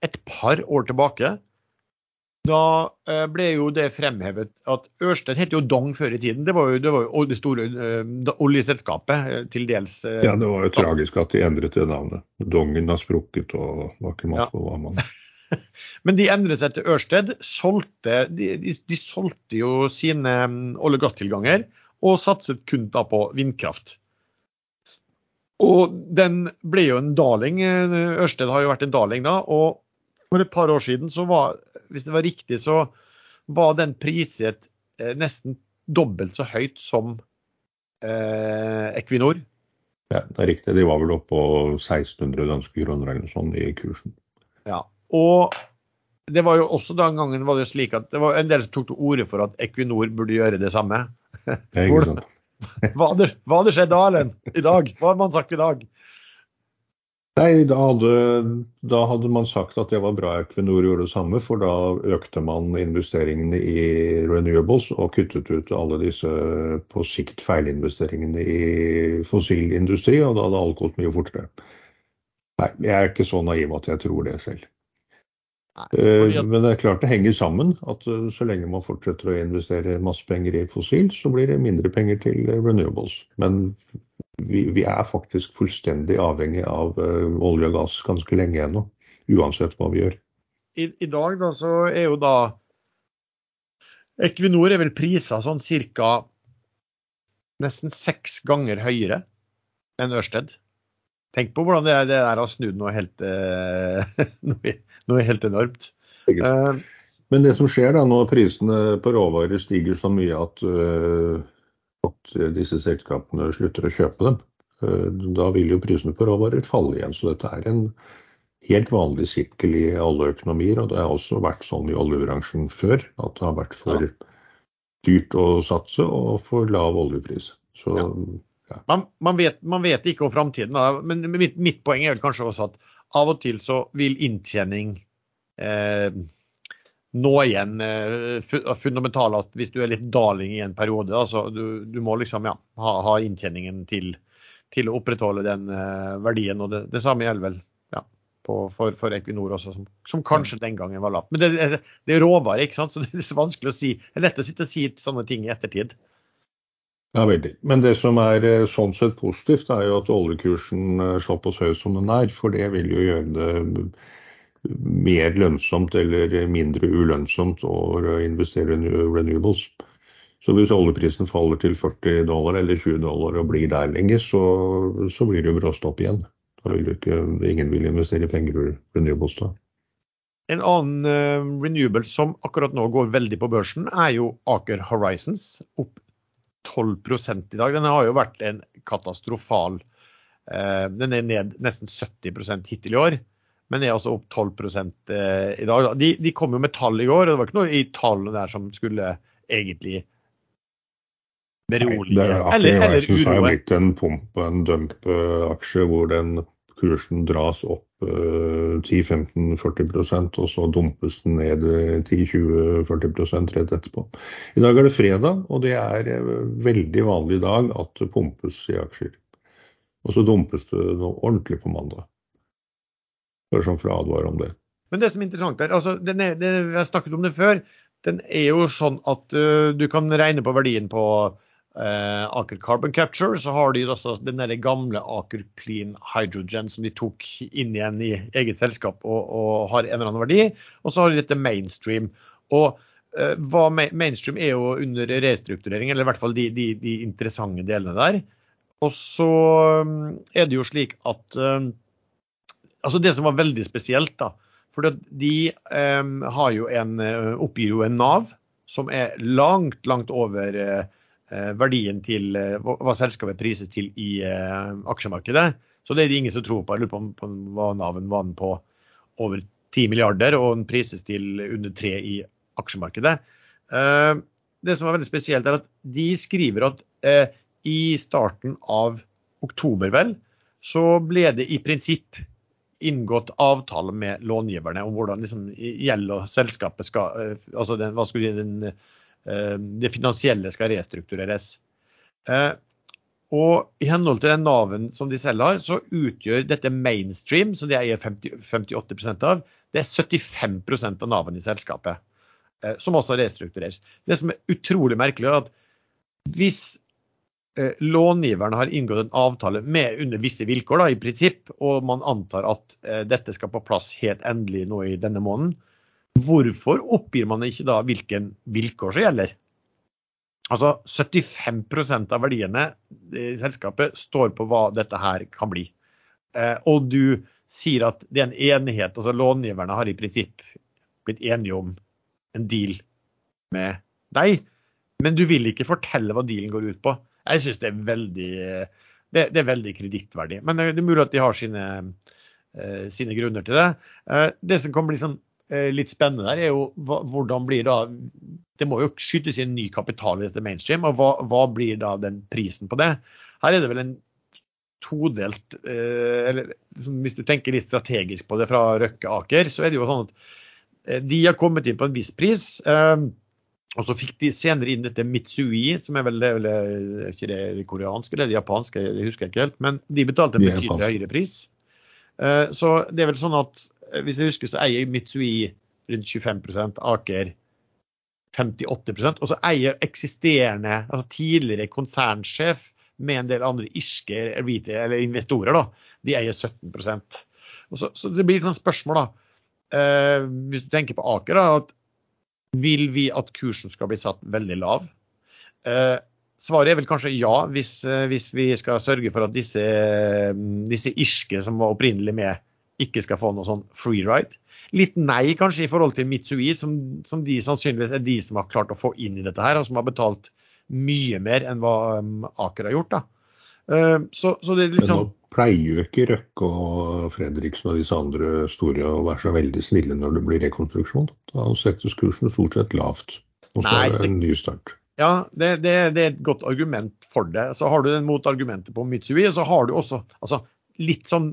et par år tilbake, da eh, ble jo det fremhevet at Ørsted het jo Dong før i tiden. Det var jo det, var jo det store uh, oljeselskapet, eh, til dels. Ja, det var jo tragisk at de endret det navnet. Dongen har sprukket og var ikke mat på hva man *laughs* Men de endret seg til Ørsted. Solgte, de, de, de solgte jo sine um, olje- og gasstilganger og satset kun da på vindkraft. Og den ble jo en darling. Ørsted har jo vært en darling da. og for et par år siden, så var, hvis det var riktig, så var den priset eh, nesten dobbelt så høyt som eh, Equinor. Ja, det er riktig. De var vel oppe på 1600 danske kroner eller noe sånt i kursen. Ja, og det var jo også den gangen var det slik at det var en del som tok til orde for at Equinor burde gjøre det samme. Det er ikke sant. *laughs* hva hadde skjedd da, Erlend? I dag? Hva hadde man sagt i dag? Nei, da hadde, da hadde, man sagt at det var bra Equinor gjorde det samme, for da økte man investeringene i renewables og kuttet ut alle disse på sikt feilinvesteringene i fossilindustri, og da hadde alt gått mye fortere. Nei, jeg er ikke så naiv at jeg tror det selv. Nei, fordi... Men det er klart det henger sammen. at eh, Så lenge man fortsetter å investere masse penger i fossil, så blir det mindre penger til renewables. Men vi, vi, er faktisk fullstendig avhengig av uh, olje og gass ganske lenge ennå. Uansett hva vi gjør. I, I, dag da, så er jo da Equinor er vel prisa sånn ca. nesten seks ganger høyere enn Ørsted. Tenk på hvordan det, er, det der har snudd noe helt, uh, *laughs* noe, noe helt enormt. Uh, Men det som skjer da når prisene på råvarer stiger så mye at uh, at eh, disse selskapene slutter å kjøpe dem. Eh, da vil jo prisene på råvarer falle igjen. Så dette er en helt vanlig sirkel i alle økonomier. Og det har også vært sånn i oljebransjen før, at det har vært for dyrt å satse og for lav oljepris. Så, ja. man, man, vet, man, vet, ikke om framtiden, men mitt, mitt, poeng er vel kanskje også at av og til så vil inntjening eh, nå igjen eh, fundamentalt at hvis du er litt darling i en periode, altså du, du må liksom ja, ha, ha inntjeningen til, til, å opprettholde den uh, verdien. og Det, det samme gjelder vel ja, på, for, for, Equinor også, som, som, kanskje den gangen var lavt. Men det, det, er råvare, ikke sant? så det er så vanskelig å si. Det er lett å sitte og si sånne ting i ettertid. Ja, veldig. Men det som er eh, sånn sett positivt, er jo at oljekursen såpass høy som den er. For det vil jo gjøre det mer lønnsomt eller mindre ulønnsomt å investere i renewables. Så hvis oljeprisen faller til 40 dollar eller 20 dollar og blir der lenge, så, så blir det jo bråstopp igjen. Da vil ikke, ingen vil investere penger i renewables da. En annen uh, renewable som akkurat nå går veldig på børsen, er jo Aker Horizons. Opp 12 i dag. Den har jo vært en katastrofal uh, Den er ned nesten 70 hittil i år men er altså opp 12 eh, i dag. De, de, kom jo med tall i går, og det var ikke noe i tallene der som skulle egentlig berolige eller, eller uroe. Det har blitt en pump og en dump-aksje hvor den kursen dras opp 10-15-40 eh, og så dumpes den ned 10-20-40 rett etterpå. I dag er det fredag, og det er eh, veldig vanlig i dag at det pumpes i aksjer. Og så dumpes det ordentlig på mandag. Bare sånn for å advare om det. Men det som er interessant her, altså, er, det, jeg har snakket om det før, den er jo sånn at uh, du kan regne på verdien på uh, Aker Carbon Capture, så har de også den der gamle Aker Clean Hydrogen som de tok inn igjen i eget selskap og, og har en eller annen verdi. Og så har de dette Mainstream. Og uh, hva Mainstream er jo under restrukturering, eller i hvert fall de, de, de interessante delene der. Og så um, er det jo slik at eh, Altså det som var veldig spesielt, da. For de um, har jo en, eh, oppgir jo en Nav som er langt, langt over Eh, verdien til uh, hva selskapet prises til i uh, aksjemarkedet. Så det er det ingen som tror på. Jeg lurer på, hva Naven var på over 10 milliarder, og den prises til under 3 i aksjemarkedet. Det som er veldig spesielt, er at de skriver at i starten av oktober, vel, så ble det i prinsipp inngått avtale med långiverne om hvordan liksom, gjeld og selskapet skal altså den, hva skulle den Eh, det finansielle skal restruktureres. Eh, og i henhold til den navn som de selv har, så utgjør dette mainstream, som de eier 50, 58% av, det er 75% av navn i selskapet. Eh, som også restruktureres. Det som er utrolig merkelig, er at hvis långiverne har inngått en avtale med under visse vilkår, da, i prinsipp, og man antar at dette skal på plass helt endelig nå i denne måneden, Hvorfor oppgir man ikke da hvilken vilkår som gjelder? Altså 75% av verdiene i selskapet står på hva dette her kan bli. Eh, og du sier at det er en enighet, altså långiverne har i prinsipp blitt enige om en deal med deg, men du vil ikke fortelle hva dealen går ut på. Jeg syns det er veldig det, det er veldig kredittverdig. Men det er mulig at de har sine, uh, sine grunner til det. Uh, det som kan bli sånn Eh, litt spennende der, er jo hvordan blir da Det må jo skytes inn ny kapital i dette mainstream, og hva, hva blir da den prisen på det? Her er det vel en todelt eh, eller Hvis du tenker litt strategisk på det fra Røkke Aker, så er det jo sånn at eh, de har kommet inn på en viss pris. Og så fikk de senere inn dette Mitsui, som er vel, det er ikke det koreanske eller det japanske, det husker jeg ikke helt. Men de betalte en betydelig høyere pris. Så det er vel sånn at Eh, hvis jeg husker, så eier Mitsui rundt 25% Aker 58% og så eier eksisterende, altså tidligere konsernsjef med en del andre irske eller investorer, da, de eier 17 og så, så det blir et spørsmål, da. Eh, hvis du tenker på Aker, da, at vil vi at kursen skal bli satt veldig lav? Eh, svaret er vel kanskje ja, hvis, eh, hvis, vi skal sørge for at disse, disse irske som var opprinnelig med, ikke skal få noe sånn free ride. Litt nei kanskje i forhold til Mitsui, som, som, de sannsynligvis er de som har klart å få inn i dette her, og som har betalt mye mer enn hva um, Aker har gjort. da. Uh, så, så det er liksom... Men nå pleier jo ikke Røkke og Fredriksen og disse andre store å være så veldig snille når det blir rekonstruksjon. Da settes kursen stort sett lavt. Og så er det en ny start. Ja, det, det, det, er et godt argument for det. Så har du den mot argumentet på Mitsui, så har du også altså, litt sånn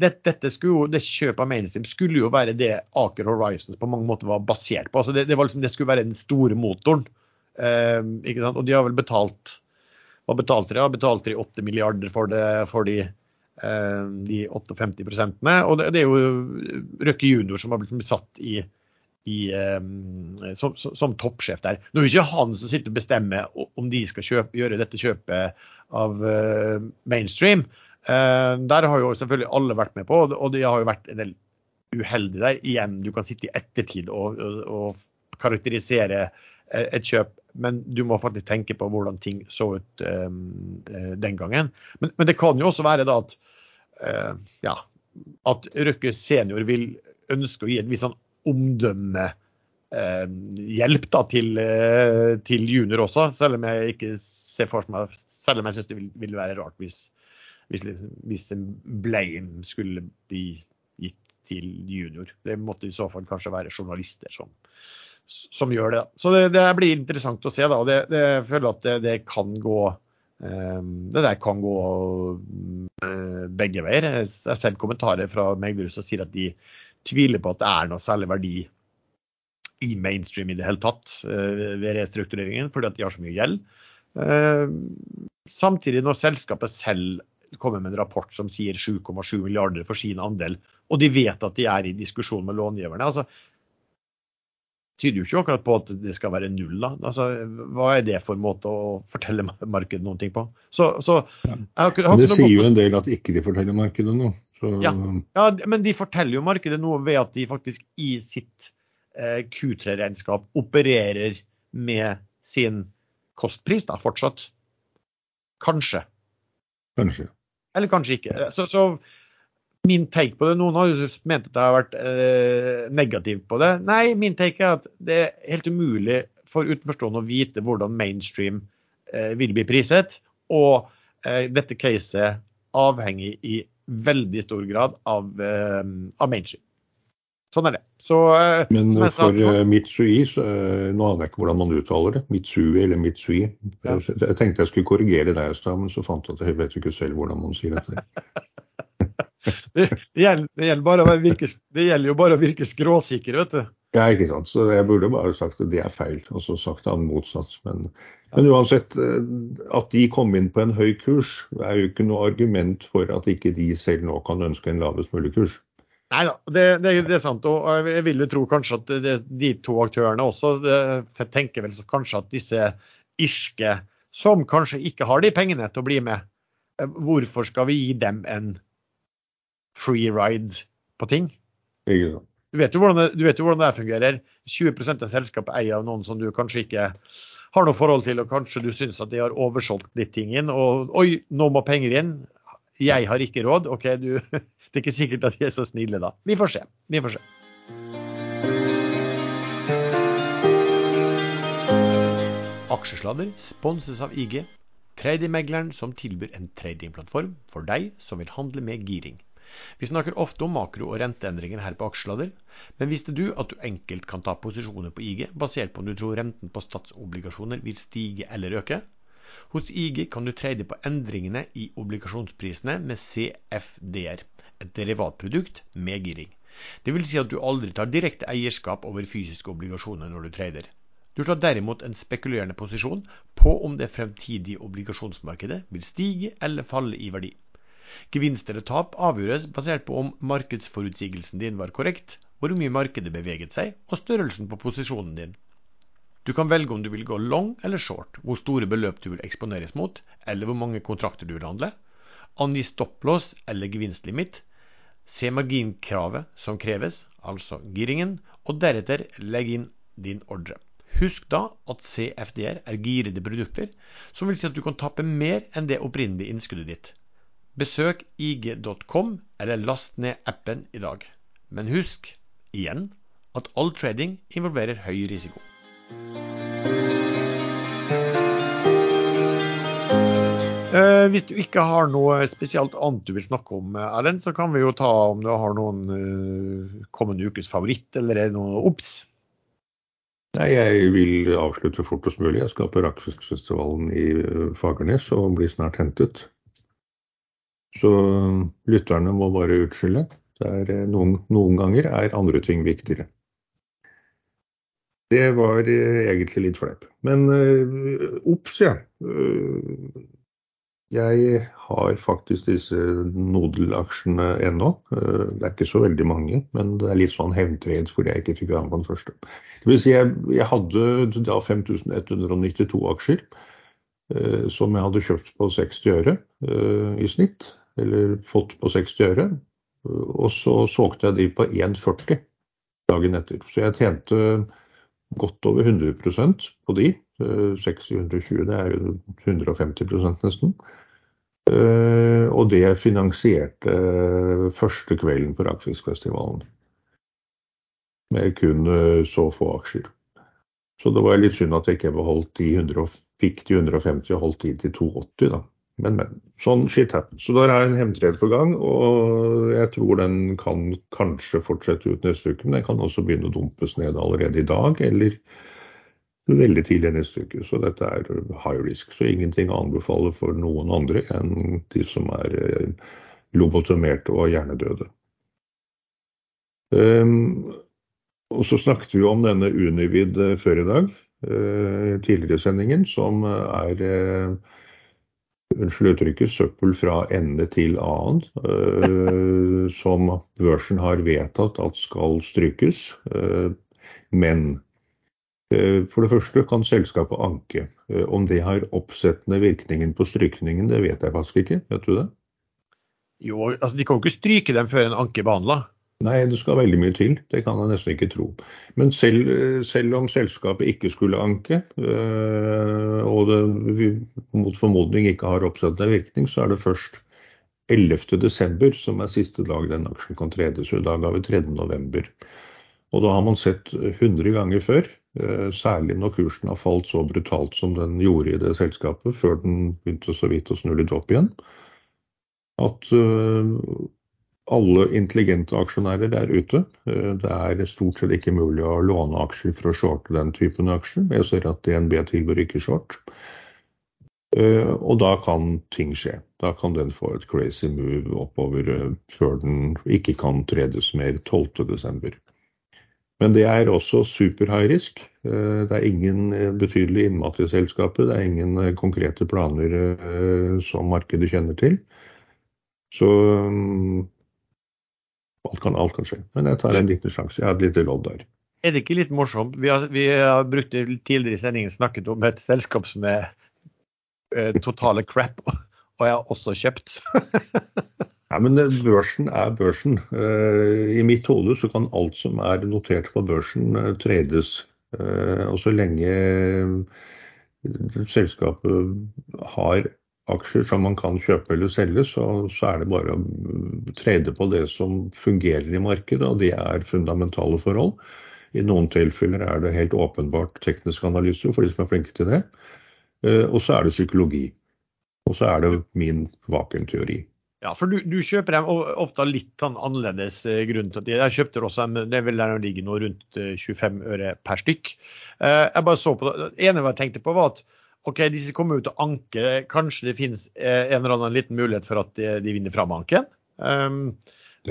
det, dette skulle, jo, det kjøpet av mainstream skulle jo være det Aker Horizons på mange måter var basert på. Altså det, det, liksom, det, skulle være den store motoren. Eh, og de har vel betalt hva betalte de? Betalte de 8 milliarder for, det, for de, eh, de 58 prosentene. Og det, det, er jo Røkke junior som har blitt satt i, i eh, som, som, toppsjef der. Nå er det ikke han som sitter og bestemmer om de skal kjøpe, gjøre dette kjøpet av uh, mainstream. Eh, der har jo selvfølgelig alle vært med på, og de har jo vært en del uheldige der. Igjen, du kan sitte i ettertid og, og, og karakterisere eh, et kjøp, men du må faktisk tenke på hvordan ting så ut um, den gangen. Men, men, det kan jo også være da at, uh, ja, at Røkke senior vil ønske å gi et visst sånn omdømme eh, hjelp da, til, eh, til, junior også, selv om jeg ikke ser for meg, selv om jeg syns det ville vil, være rart hvis hvis, hvis en blame skulle bli gitt til junior. Det måtte i så fall kanskje være journalister som, som gjør det. Så det, det, blir interessant å se. da, og det, det, Jeg føler at det, det kan gå um, det der kan gå uh, begge veier. Jeg har sett kommentarer fra meglerhus som sier at de tviler på at det er noe særlig verdi i mainstream i det hele tatt uh, ved restruktureringen, fordi at de har så mye gjeld. Uh, samtidig, når selskapet selv kommer med en rapport som sier 7,7 milliarder for sin andel, og de vet at de er i diskusjon med långiverne. Altså, tyder jo ikke akkurat på at det skal være null. da. Altså, Hva er det for en måte å fortelle markedet noen ting på? Så, så jeg har, jeg har Det sier jo en del at ikke de forteller markedet noe. Ja. ja. men de forteller jo markedet noe ved at de faktisk i sitt eh, Q3-regnskap opererer med sin kostpris da, fortsatt. Kanskje. Kanskje. Eller kanskje ikke. Så, så min take på det Noen har jo ment at jeg har vært eh, negativ på det. Nei, min take er at det er helt umulig for utenforstående å vite hvordan mainstream eh, vil bli priset. Og eh, dette caset avhenger i veldig stor grad av, eh, av mainstream. Sånn er det. Så, eh, Men for sa, eh, Mitsui, så, nå aner jeg ikke hvordan man uttaler det. Mitsui eller Mitsui. Ja. Jeg tenkte jeg skulle korrigere deg i stad, men så fant jeg at jeg vet ikke selv hvordan man sier dette. *laughs* det, gjelder, det, gjelder virke, det, gjelder, jo bare å virke skråsikker, vet du. Ja, ikke sant. Så jeg burde bare sagt at det er feil, og så sagt han motsatt. Men, men, uansett, eh, at de kom inn på en høy kurs, er jo ikke noe argument for at ikke de selv nå kan ønske en lavest mulig kurs. Nei da, det, det, det, er sant. Og jeg vil jo tro kanskje at de to aktørene også tenker vel kanskje at disse irske, som kanskje ikke har de pengene til å bli med, eh, hvorfor skal vi gi dem en free ride på ting. Du vet, det, du vet jo hvordan det fungerer. 20% av selskapet eier av noen som du kanskje ikke har noe forhold til, og kanskje du syns at de har oversolgt litt ting inn. Og oi, nå må penger inn. Jeg har ikke råd. OK, du, *laughs* det er ikke sikkert at de er så snille da. Vi får se. Vi får se. Aksjesladder sponses av IG, tradingmegleren som tilbyr en tradingplattform for deg som vil handle med giring. Vi snakker ofte om makro- og renteendringer her på aksjeladder, men visste du at du enkelt kan ta posisjoner på IG basert på om du tror renten på statsobligasjoner vil stige eller øke? Hos IG kan du trade på endringene i obligasjonsprisene med CFDR, et derivatprodukt med giring. Det vil si at du aldri tar direkte eierskap over fysiske obligasjoner når du trader. Du tar derimot en spekulerende posisjon på om det fremtidige obligasjonsmarkedet vil stige eller falle i verdi. Gevinst eller tap avgjøres basert på om markedsforutsigelsen din var korrekt, hvor mye markedet beveget seg, og størrelsen på posisjonen din. Du kan velge om du vil gå long eller short, hvor store beløp du vil eksponeres mot, eller hvor mange kontrakter du vil handle. Angi stopplås eller gevinstlimit. Se marginkravet som kreves, altså giringen, og deretter legg inn din ordre. Husk da at CFDR er girede produkter, som vil si at du kan tappe mer enn det opprinnelige innskuddet ditt. Besøk ig.com eller last ned appen i dag. Men husk, igjen, at all trading involverer høy risiko. Eh, hvis du ikke har noe spesielt annet du vil snakke om, Erlend, så kan vi jo ta om du har noen eh, kommende ukes favoritt, eller er det noe obs? Nei, Jeg vil avslutte fortest mulig. Jeg skal på Rakfiskfestivalen i eh, Fagernes og blir snart hentet. Så lytterne må bare utskylde. Eh, noen, noen, ganger er andre ting viktigere. Det var eh, egentlig litt fleip. Men uh, obs, ja. Jeg har faktisk disse Nodel-aksjene ennå. Det er ikke så veldig mange, men det er litt sånn hevntreds fordi jeg ikke fikk være med på den første. Det vil si jeg, jeg hadde da 5192 aksjer som jeg hadde kjøpt på 60 øre i snitt eller fått på 60 øre. Og så solgte jeg de på 1,40 dagen etter. Så jeg tjente godt over 100% på de. 620, det er jo 150% nesten. Og det finansierte første kvelden på Rakfiskfestivalen. Med kun så få aksjer. Så det var litt synd at jeg ikke beholdt de 100, fikk de 150 og holdt de til 280, da. Men, men. Sånn shit happens. Så der er en hemtredd på gang, og jeg tror den kan kanskje fortsette ut neste uke. Men den kan også begynne å dumpes ned allerede i dag, eller veldig tidlig neste uke. Så dette er high risk. Så ingenting å anbefale for noen andre enn de som er eh, lobotomerte og hjernedøde. Um, og så snakket vi om denne Univid eh, før i dag, uh, tidligere sendingen, som er uh, unnskyld uttrykket, søppel fra ende til annen, eh, *laughs* som børsen har vedtatt at skal strykes. Eh, men Eh, for det første kan selskapet anke. Eh, om det har oppsettende virkningen på strykningen, det vet jeg faktisk ikke. Vet du det? Jo, altså De kan jo ikke stryke dem før en anke er behandla. Nei, det skal veldig mye til. Det kan jeg nesten ikke tro. Men selv, selv om selskapet ikke skulle anke, og det mot formodning ikke har oppsettende virkning, så er det først 11.12., som er siste dag den aksjen kan tredes. I dag har vi 3.11. Og da har man sett 100 ganger før, øh, særlig når kursen har falt så brutalt som den gjorde i det selskapet, før den begynte så vidt å snu litt opp igjen, at eh, alle intelligente aksjonærer er ute. Eh, det er stort sett ikke mulig å låne aksjer for å shorte den typen aksjer. Jeg ser at DNB tilbyr ikke short. Eh, og da kan ting skje. Da kan den få et crazy move oppover eh, før den ikke kan tredes mer 12.12. Men det er også super high risk. Det er ingen betydelig innmat i selskapet. Det er ingen konkrete planer som markedet kjenner til. Så mm, alt kan, alt kan skje. Men jeg tar en liten sjanse. Jeg har et lite lodd der. Er det ikke litt morsomt? Vi har, vi har brukt tidligere i sendingen snakket om et selskap som er Eh, totale crap, og jeg har også kjøpt. *laughs* Nei, men børsen er børsen. Eh, I mitt hode så kan alt som er notert på børsen, eh, trades. Og så lenge selskapet har aksjer som man kan kjøpe eller selge, så, så, er det bare å trade på det som fungerer i markedet, og det er fundamentale forhold. I noen tilfeller er det helt åpenbart teknisk analyse for de som er flinke til det. Eh, og så er det psykologi. Og så er det min vakuumteori. Ja, for du, du, kjøper dem ofte litt sånn annerledes eh, grunn til at jeg kjøpte også dem, det vil der ligge noe rundt 25 eh, øre per stykk. Jeg bare så på det. det ene jeg tenkte på var at ok, disse kommer ut og anker. Kanskje det finnes en eller annen liten mulighet for at de, de vinner fram anken. Um,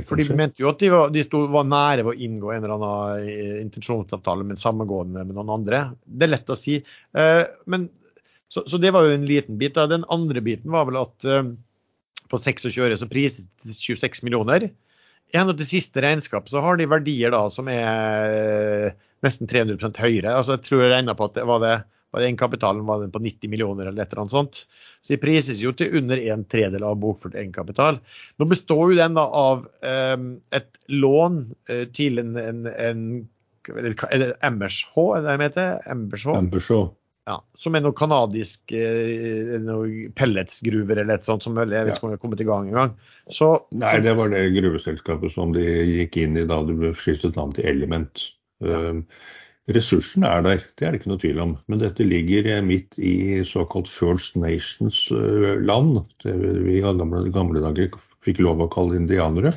for de mente jo at de, var, de stod, var nære ved å inngå en eller annen intensjonsavtale med sammengående med noen andre. Det er lett å si. Uh, men så, så, det var jo en liten bit. Da. Den andre biten var vel at uh, på 26 øre så prises det til 26 millioner. I henhold til siste regnskap så har de verdier da som er nesten 300% høyere. Altså jeg tror jeg regna på at det var det var egenkapitalen var på 90 millioner eller et eller annet sånt. Så de prises jo til under en tredel av bokført egenkapital. Nå består jo den da av um, et lån uh, til en, en, en eller MSH, er det det heter? MBSH. Ja, som er noe kanadisk eh, noe pelletsgruver eller et sånt som jeg vet ikke om har kommet i gang engang. Nei, det var det gruveselskapet som de gikk inn i da du skiftet navn til Element. Ja. Uh, ressursen er der, det er det ikke noe tvil om. Men dette ligger eh, midt i såkalt First Nations-land. Uh, det vi i gamle, gamle dager fikk lov å kalle indianere.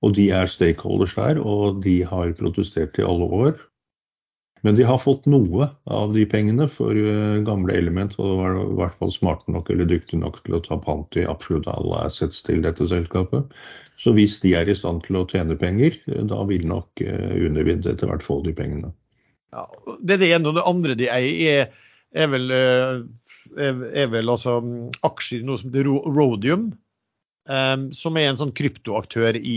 Og de er stakeholders der, og de har protestert i alle år. Men de har fått noe av de pengene for eh, gamle element, og var i hvert fall smarte nok eller dyktige nok til å ta pant i absolutt alle assets til dette selskapet. Så hvis de er i stand til å tjene penger, eh, da vil nok eh, Univid etter hvert få de pengene. Ja, det er det ene. Og det andre de eier, er, er, vel, er vel altså mm, aksjer i noe som heter Rodium. Um, som er en sånn kryptoaktør i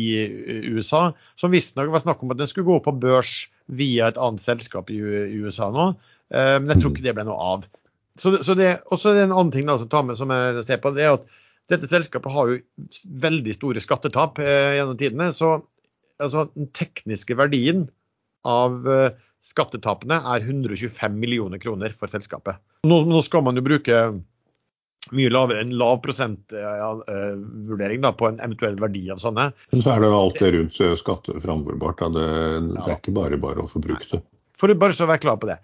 USA, som visstnok var snakk om at den skulle gå på børs via et annet selskap i, USA nå. Men men jeg tror ikke det ble noe av. Så, så det, også er det en annen ting da, som, tar med, som jeg ser på, det er at dette selskapet har jo veldig store skattetap uh, gjennom tidene. Så altså, den tekniske verdien av uh, skattetapene er 125 millioner kroner for selskapet. Nå, nå skal man jo bruke mye lavere enn lav prosentvurdering eh, på en eventuell verdi av sånne. Men så er det jo alt det rundt eh, skatter framvorbart. Det, det, er ikke bare bare å få brukt det. For å bare så være klar på det.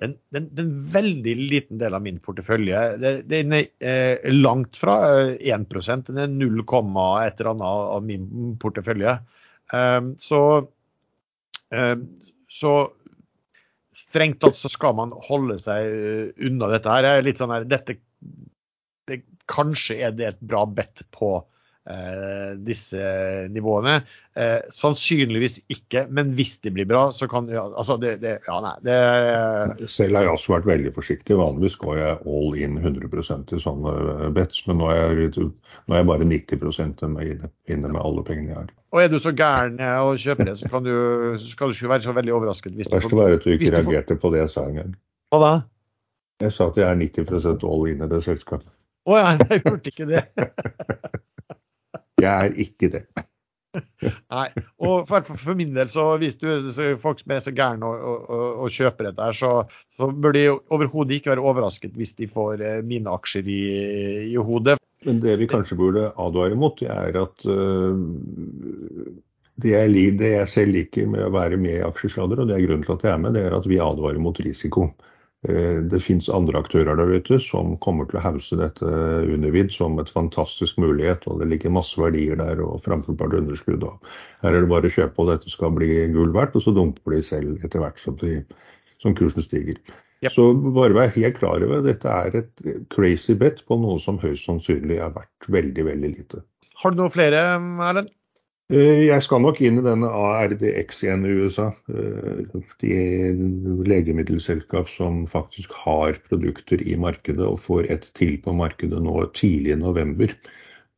Den, den, den veldig liten del av min portefølje. Den er eh, langt fra 1 Den er 0, et eller annet av min portefølje. Um, så, um, så strengt tatt så skal man holde seg unna dette her. Er litt sånn her, dette det, kanskje er det et bra bet på eh, disse nivåene. Eh, sannsynligvis ikke, men hvis det blir bra, så kan ja, altså det, det, ja, nei, det, Selv har jeg også vært veldig forsiktig. Vanligvis går jeg all in 100% i sånne bets, men nå er jeg, nå er jeg bare 90 inne, inne med alle pengene jeg har. Og er du så gæren å kjøpe det, så kan du, skal du ikke være så veldig overrasket. Hvis det verste var at du ikke reagerte på det jeg sa engang. Hva da? Jeg sa at jeg er 90% all in i det selskapet. Å oh, ja, *laughs* jeg gjorde ikke det. *laughs* jeg er ikke det. *laughs* Nei. Og for, for, min del, så hvis du så folk som er så gærne og, kjøper dette, her, så, så bør de overhodet ikke være overrasket hvis de får eh, mine aksjer i, i, hodet. Men det vi kanskje burde advare mot, er at uh, det, jeg, det jeg selv liker med å være med i aksjesladder, og det er grunnen til at jeg er med, det er at vi advarer mot risiko. Eh, det finnes andre aktører der ute som kommer til å hause dette undervidd som et fantastisk mulighet. og Det ligger masse verdier der og framførbart underskudd. Her er det bare å kjøpe, og dette skal bli gull verdt. Og så dumper de selv etter hvert som, de, som kursen stiger. Yep. Så bare vær helt klar over dette er et crazy bet på noe som høyst sannsynlig er verdt veldig, veldig lite. Har du noen flere, Erlend? Eh, jeg skal nok inn i denne ARDX igjen i USA. Eh, de legemiddelselskap som faktisk har produkter i markedet og får et til på markedet nå tidlig i november.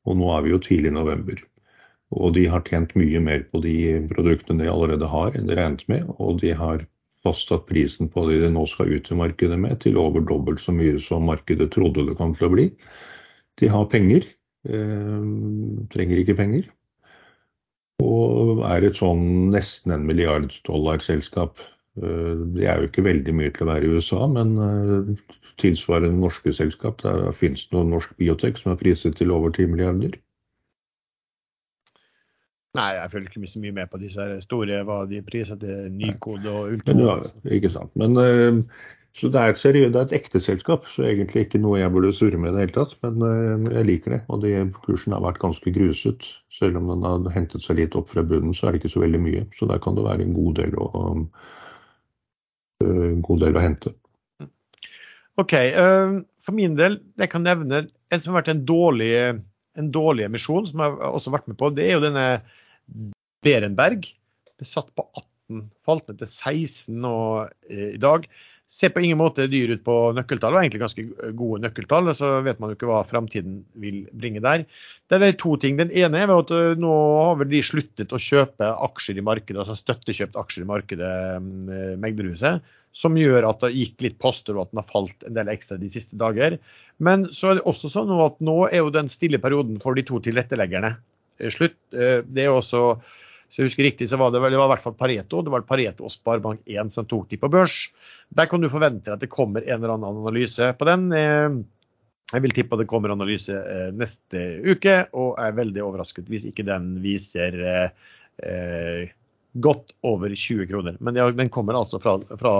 Og nå er vi jo tidlig i november. Og de har tjent mye mer på de produktene de allerede har enn de regnet med. Og de har fastsatt prisen på de de nå skal ut til markedet med til over dobbelt så mye som markedet trodde det kom til å bli. De har penger. Eh, trenger ikke penger og er et sånn nesten en milliard dollar-selskap. Eh, det er jo ikke veldig mye til å være i USA, men eh, tilsvarende norske selskap. Der finnes det noen norsk biotek som er priset til over 10 milliarder. Nei, jeg følger ikke så mye med på disse store hva de priser til Nykode og Ultimo. Ja, ikke sant. Men uh, så det er, seriøst, det er et ekte selskap, så egentlig ikke noe jeg burde surre med i det hele tatt. Men uh, jeg liker det. Og det, kursen har vært ganske gruset. Selv om den har hentet seg litt opp fra bunnen, så er det ikke så veldig mye. Så der kan det være en god del å, uh, god del å hente. OK. Uh, for min del, jeg kan nevne en som har vært en dårlig, en dårlig emisjon, som jeg har også vært med på. Det er jo denne Berenberg. Det satt på 18, falt ned til 16 nå i dag ser på ingen måte dyr ut på nøkkeltall, og egentlig ganske gode nøkkeltall. Så vet man jo ikke hva framtiden vil bringe der. Det er to ting. Den ene er at eh, nå har vel de sluttet å kjøpe aksjer i markedet, altså støttekjøpt aksjer i markedet, Megderhuset, Meglerhuset. Som gjør at det gikk litt poster og at den har falt en del ekstra de siste dager. Men så er det også sånn at nå er jo den stille perioden for de to tilretteleggerne eh, slutt. Det er også så jeg husker riktig, så var det, det var i hvert fall Pareto. Det var Pareto og Sparebank1 som tok de på børs. Der kan du forvente at det kommer en eller annen analyse på den. Eh, jeg vil tippe at det kommer analyse eh, neste uke, og er veldig overrasket hvis ikke den viser eh, godt over 20 kroner. Men den kommer altså fra, fra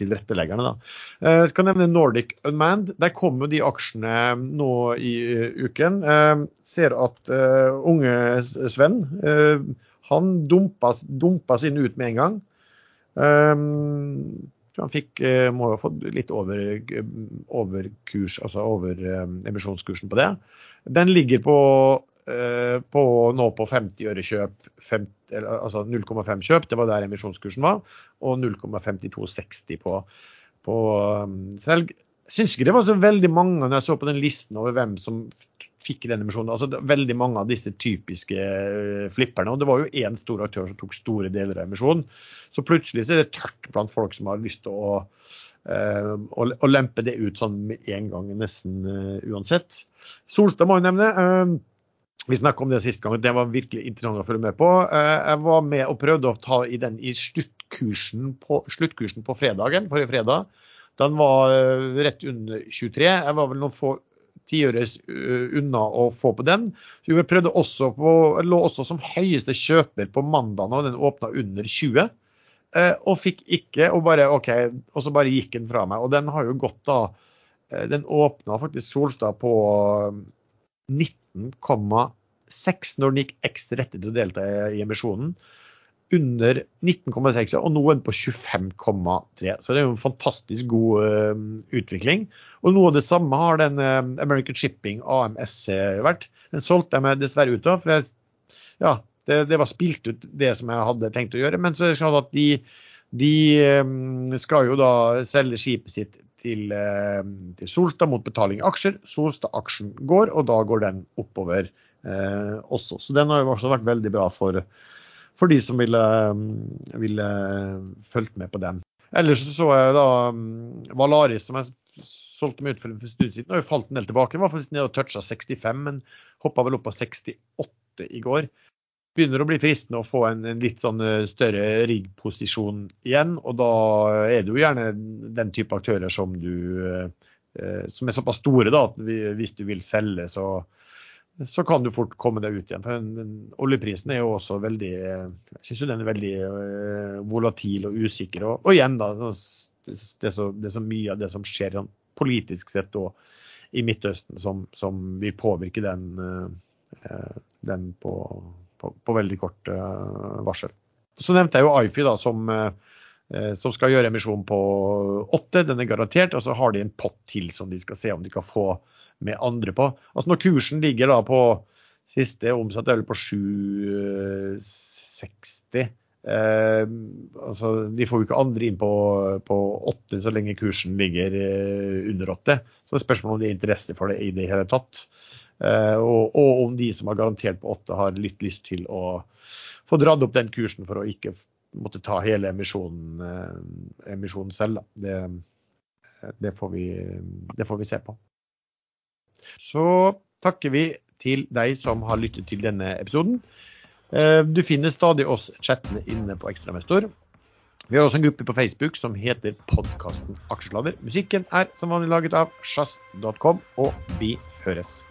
tilretteleggerne. Da. Jeg skal nevne Nordic Unmanned. Der kom jo de aksjene nå i uken. Ser at unge Sven han dumpa, sin ut med en gang. Um, han fikk, uh, må jo ha fått litt over, over altså over um, emisjonskursen på det. Den ligger på, uh, på nå på 50 øre kjøp, 50, altså 0,5 kjøp, det var der emisjonskursen var, og 0,5260 på, på um, selg. Syns ikke det var så veldig mange når jeg så på den listen over hvem som fikk den emisjonen. Altså, veldig mange av disse typiske uh, flipperne. Og det var jo én stor aktør som tok store deler av emisjonen. Så plutselig så er det tørt blant folk som har lyst til å, uh, å, å lempe det ut sånn med en gang, nesten uh, uansett. Solstad må jeg nevne. vi snakket om det sist gang, det var virkelig interessant å følge med på. jeg var med og prøvde å ta i den i sluttkursen på, sluttkursen på fredagen, forrige fredag. Den var rett under 23. Jeg var vel noen få tiøres uh, unna å få på den. Vi prøvde også på, lå også som høyeste kjøper på mandag og den åpna under 20. Uh, og fikk ikke, og bare OK, og så bare gikk den fra meg. Og den har jo gått da uh, Den åpna faktisk Solstad på 19,6 når den gikk ekstra rett til å delta i emisjonen. Under 19,6 og nå er på 25,3. Så det er jo en fantastisk god uh, utvikling. Og noe av det samme har den uh, American Shipping AMSC vært. Den solgte jeg meg dessverre ut av. for jeg, ja, det, det, var spilt ut det som jeg hadde tenkt å gjøre. Men så er det sånn at de, de um, skal jo da selge skipet sitt til, uh, til Solstad mot betaling i aksjer. Solstad-aksjen går, og da går den oppover også. Så den har jo også vært veldig bra for for de som ville, ville fulgt med på den. Ellers så jeg da mm, Valaris, som jeg solgte meg ut for en stund siden, har jo falt en del tilbake. Den var faktisk nede og toucha 65, men hoppa vel opp på 68 i går. Begynner å bli fristende å få en, en litt sånn større riggposisjon igjen. Og da er det jo gjerne den type aktører som du som er såpass store da, at hvis du vil selge, så, så kan du fort komme deg ut igjen. For oljeprisen er jo også veldig jeg synes den er veldig uh, volatil og usikker. Og, og igjen, da, det, er så, det er så mye av det som skjer sånn, politisk sett og i Midtøsten som, som vil påvirke den, uh, den på, på, på, veldig kort varsel. Så nevnte jeg jo Ifi da, som, som skal gjøre emisjon på åtte. Den er garantert. Og så har de en pott til som de skal se om de kan få med andre på. Altså Når kursen ligger da på siste omsatt er vel på 760 eh, altså De får jo ikke andre inn på, på 8 så lenge kursen ligger eh, under 8. Så det er spørsmål om de har interesse for det i det hele tatt. Eh, og, og, om de som har garantert på 8 har litt lyst til å få dratt opp den kursen for å ikke måtte ta hele emisjonen, eh, emisjonen selv. Det, det, får vi, det får vi se på. Så takker vi til deg som har lyttet til denne episoden. Eh, du finner stadig oss chattene inne på Ekstramestor. Vi har også en gruppe på Facebook som heter podkasten Aksjelader Musikken er som vanlig laget av sjazz.com, og vi høres.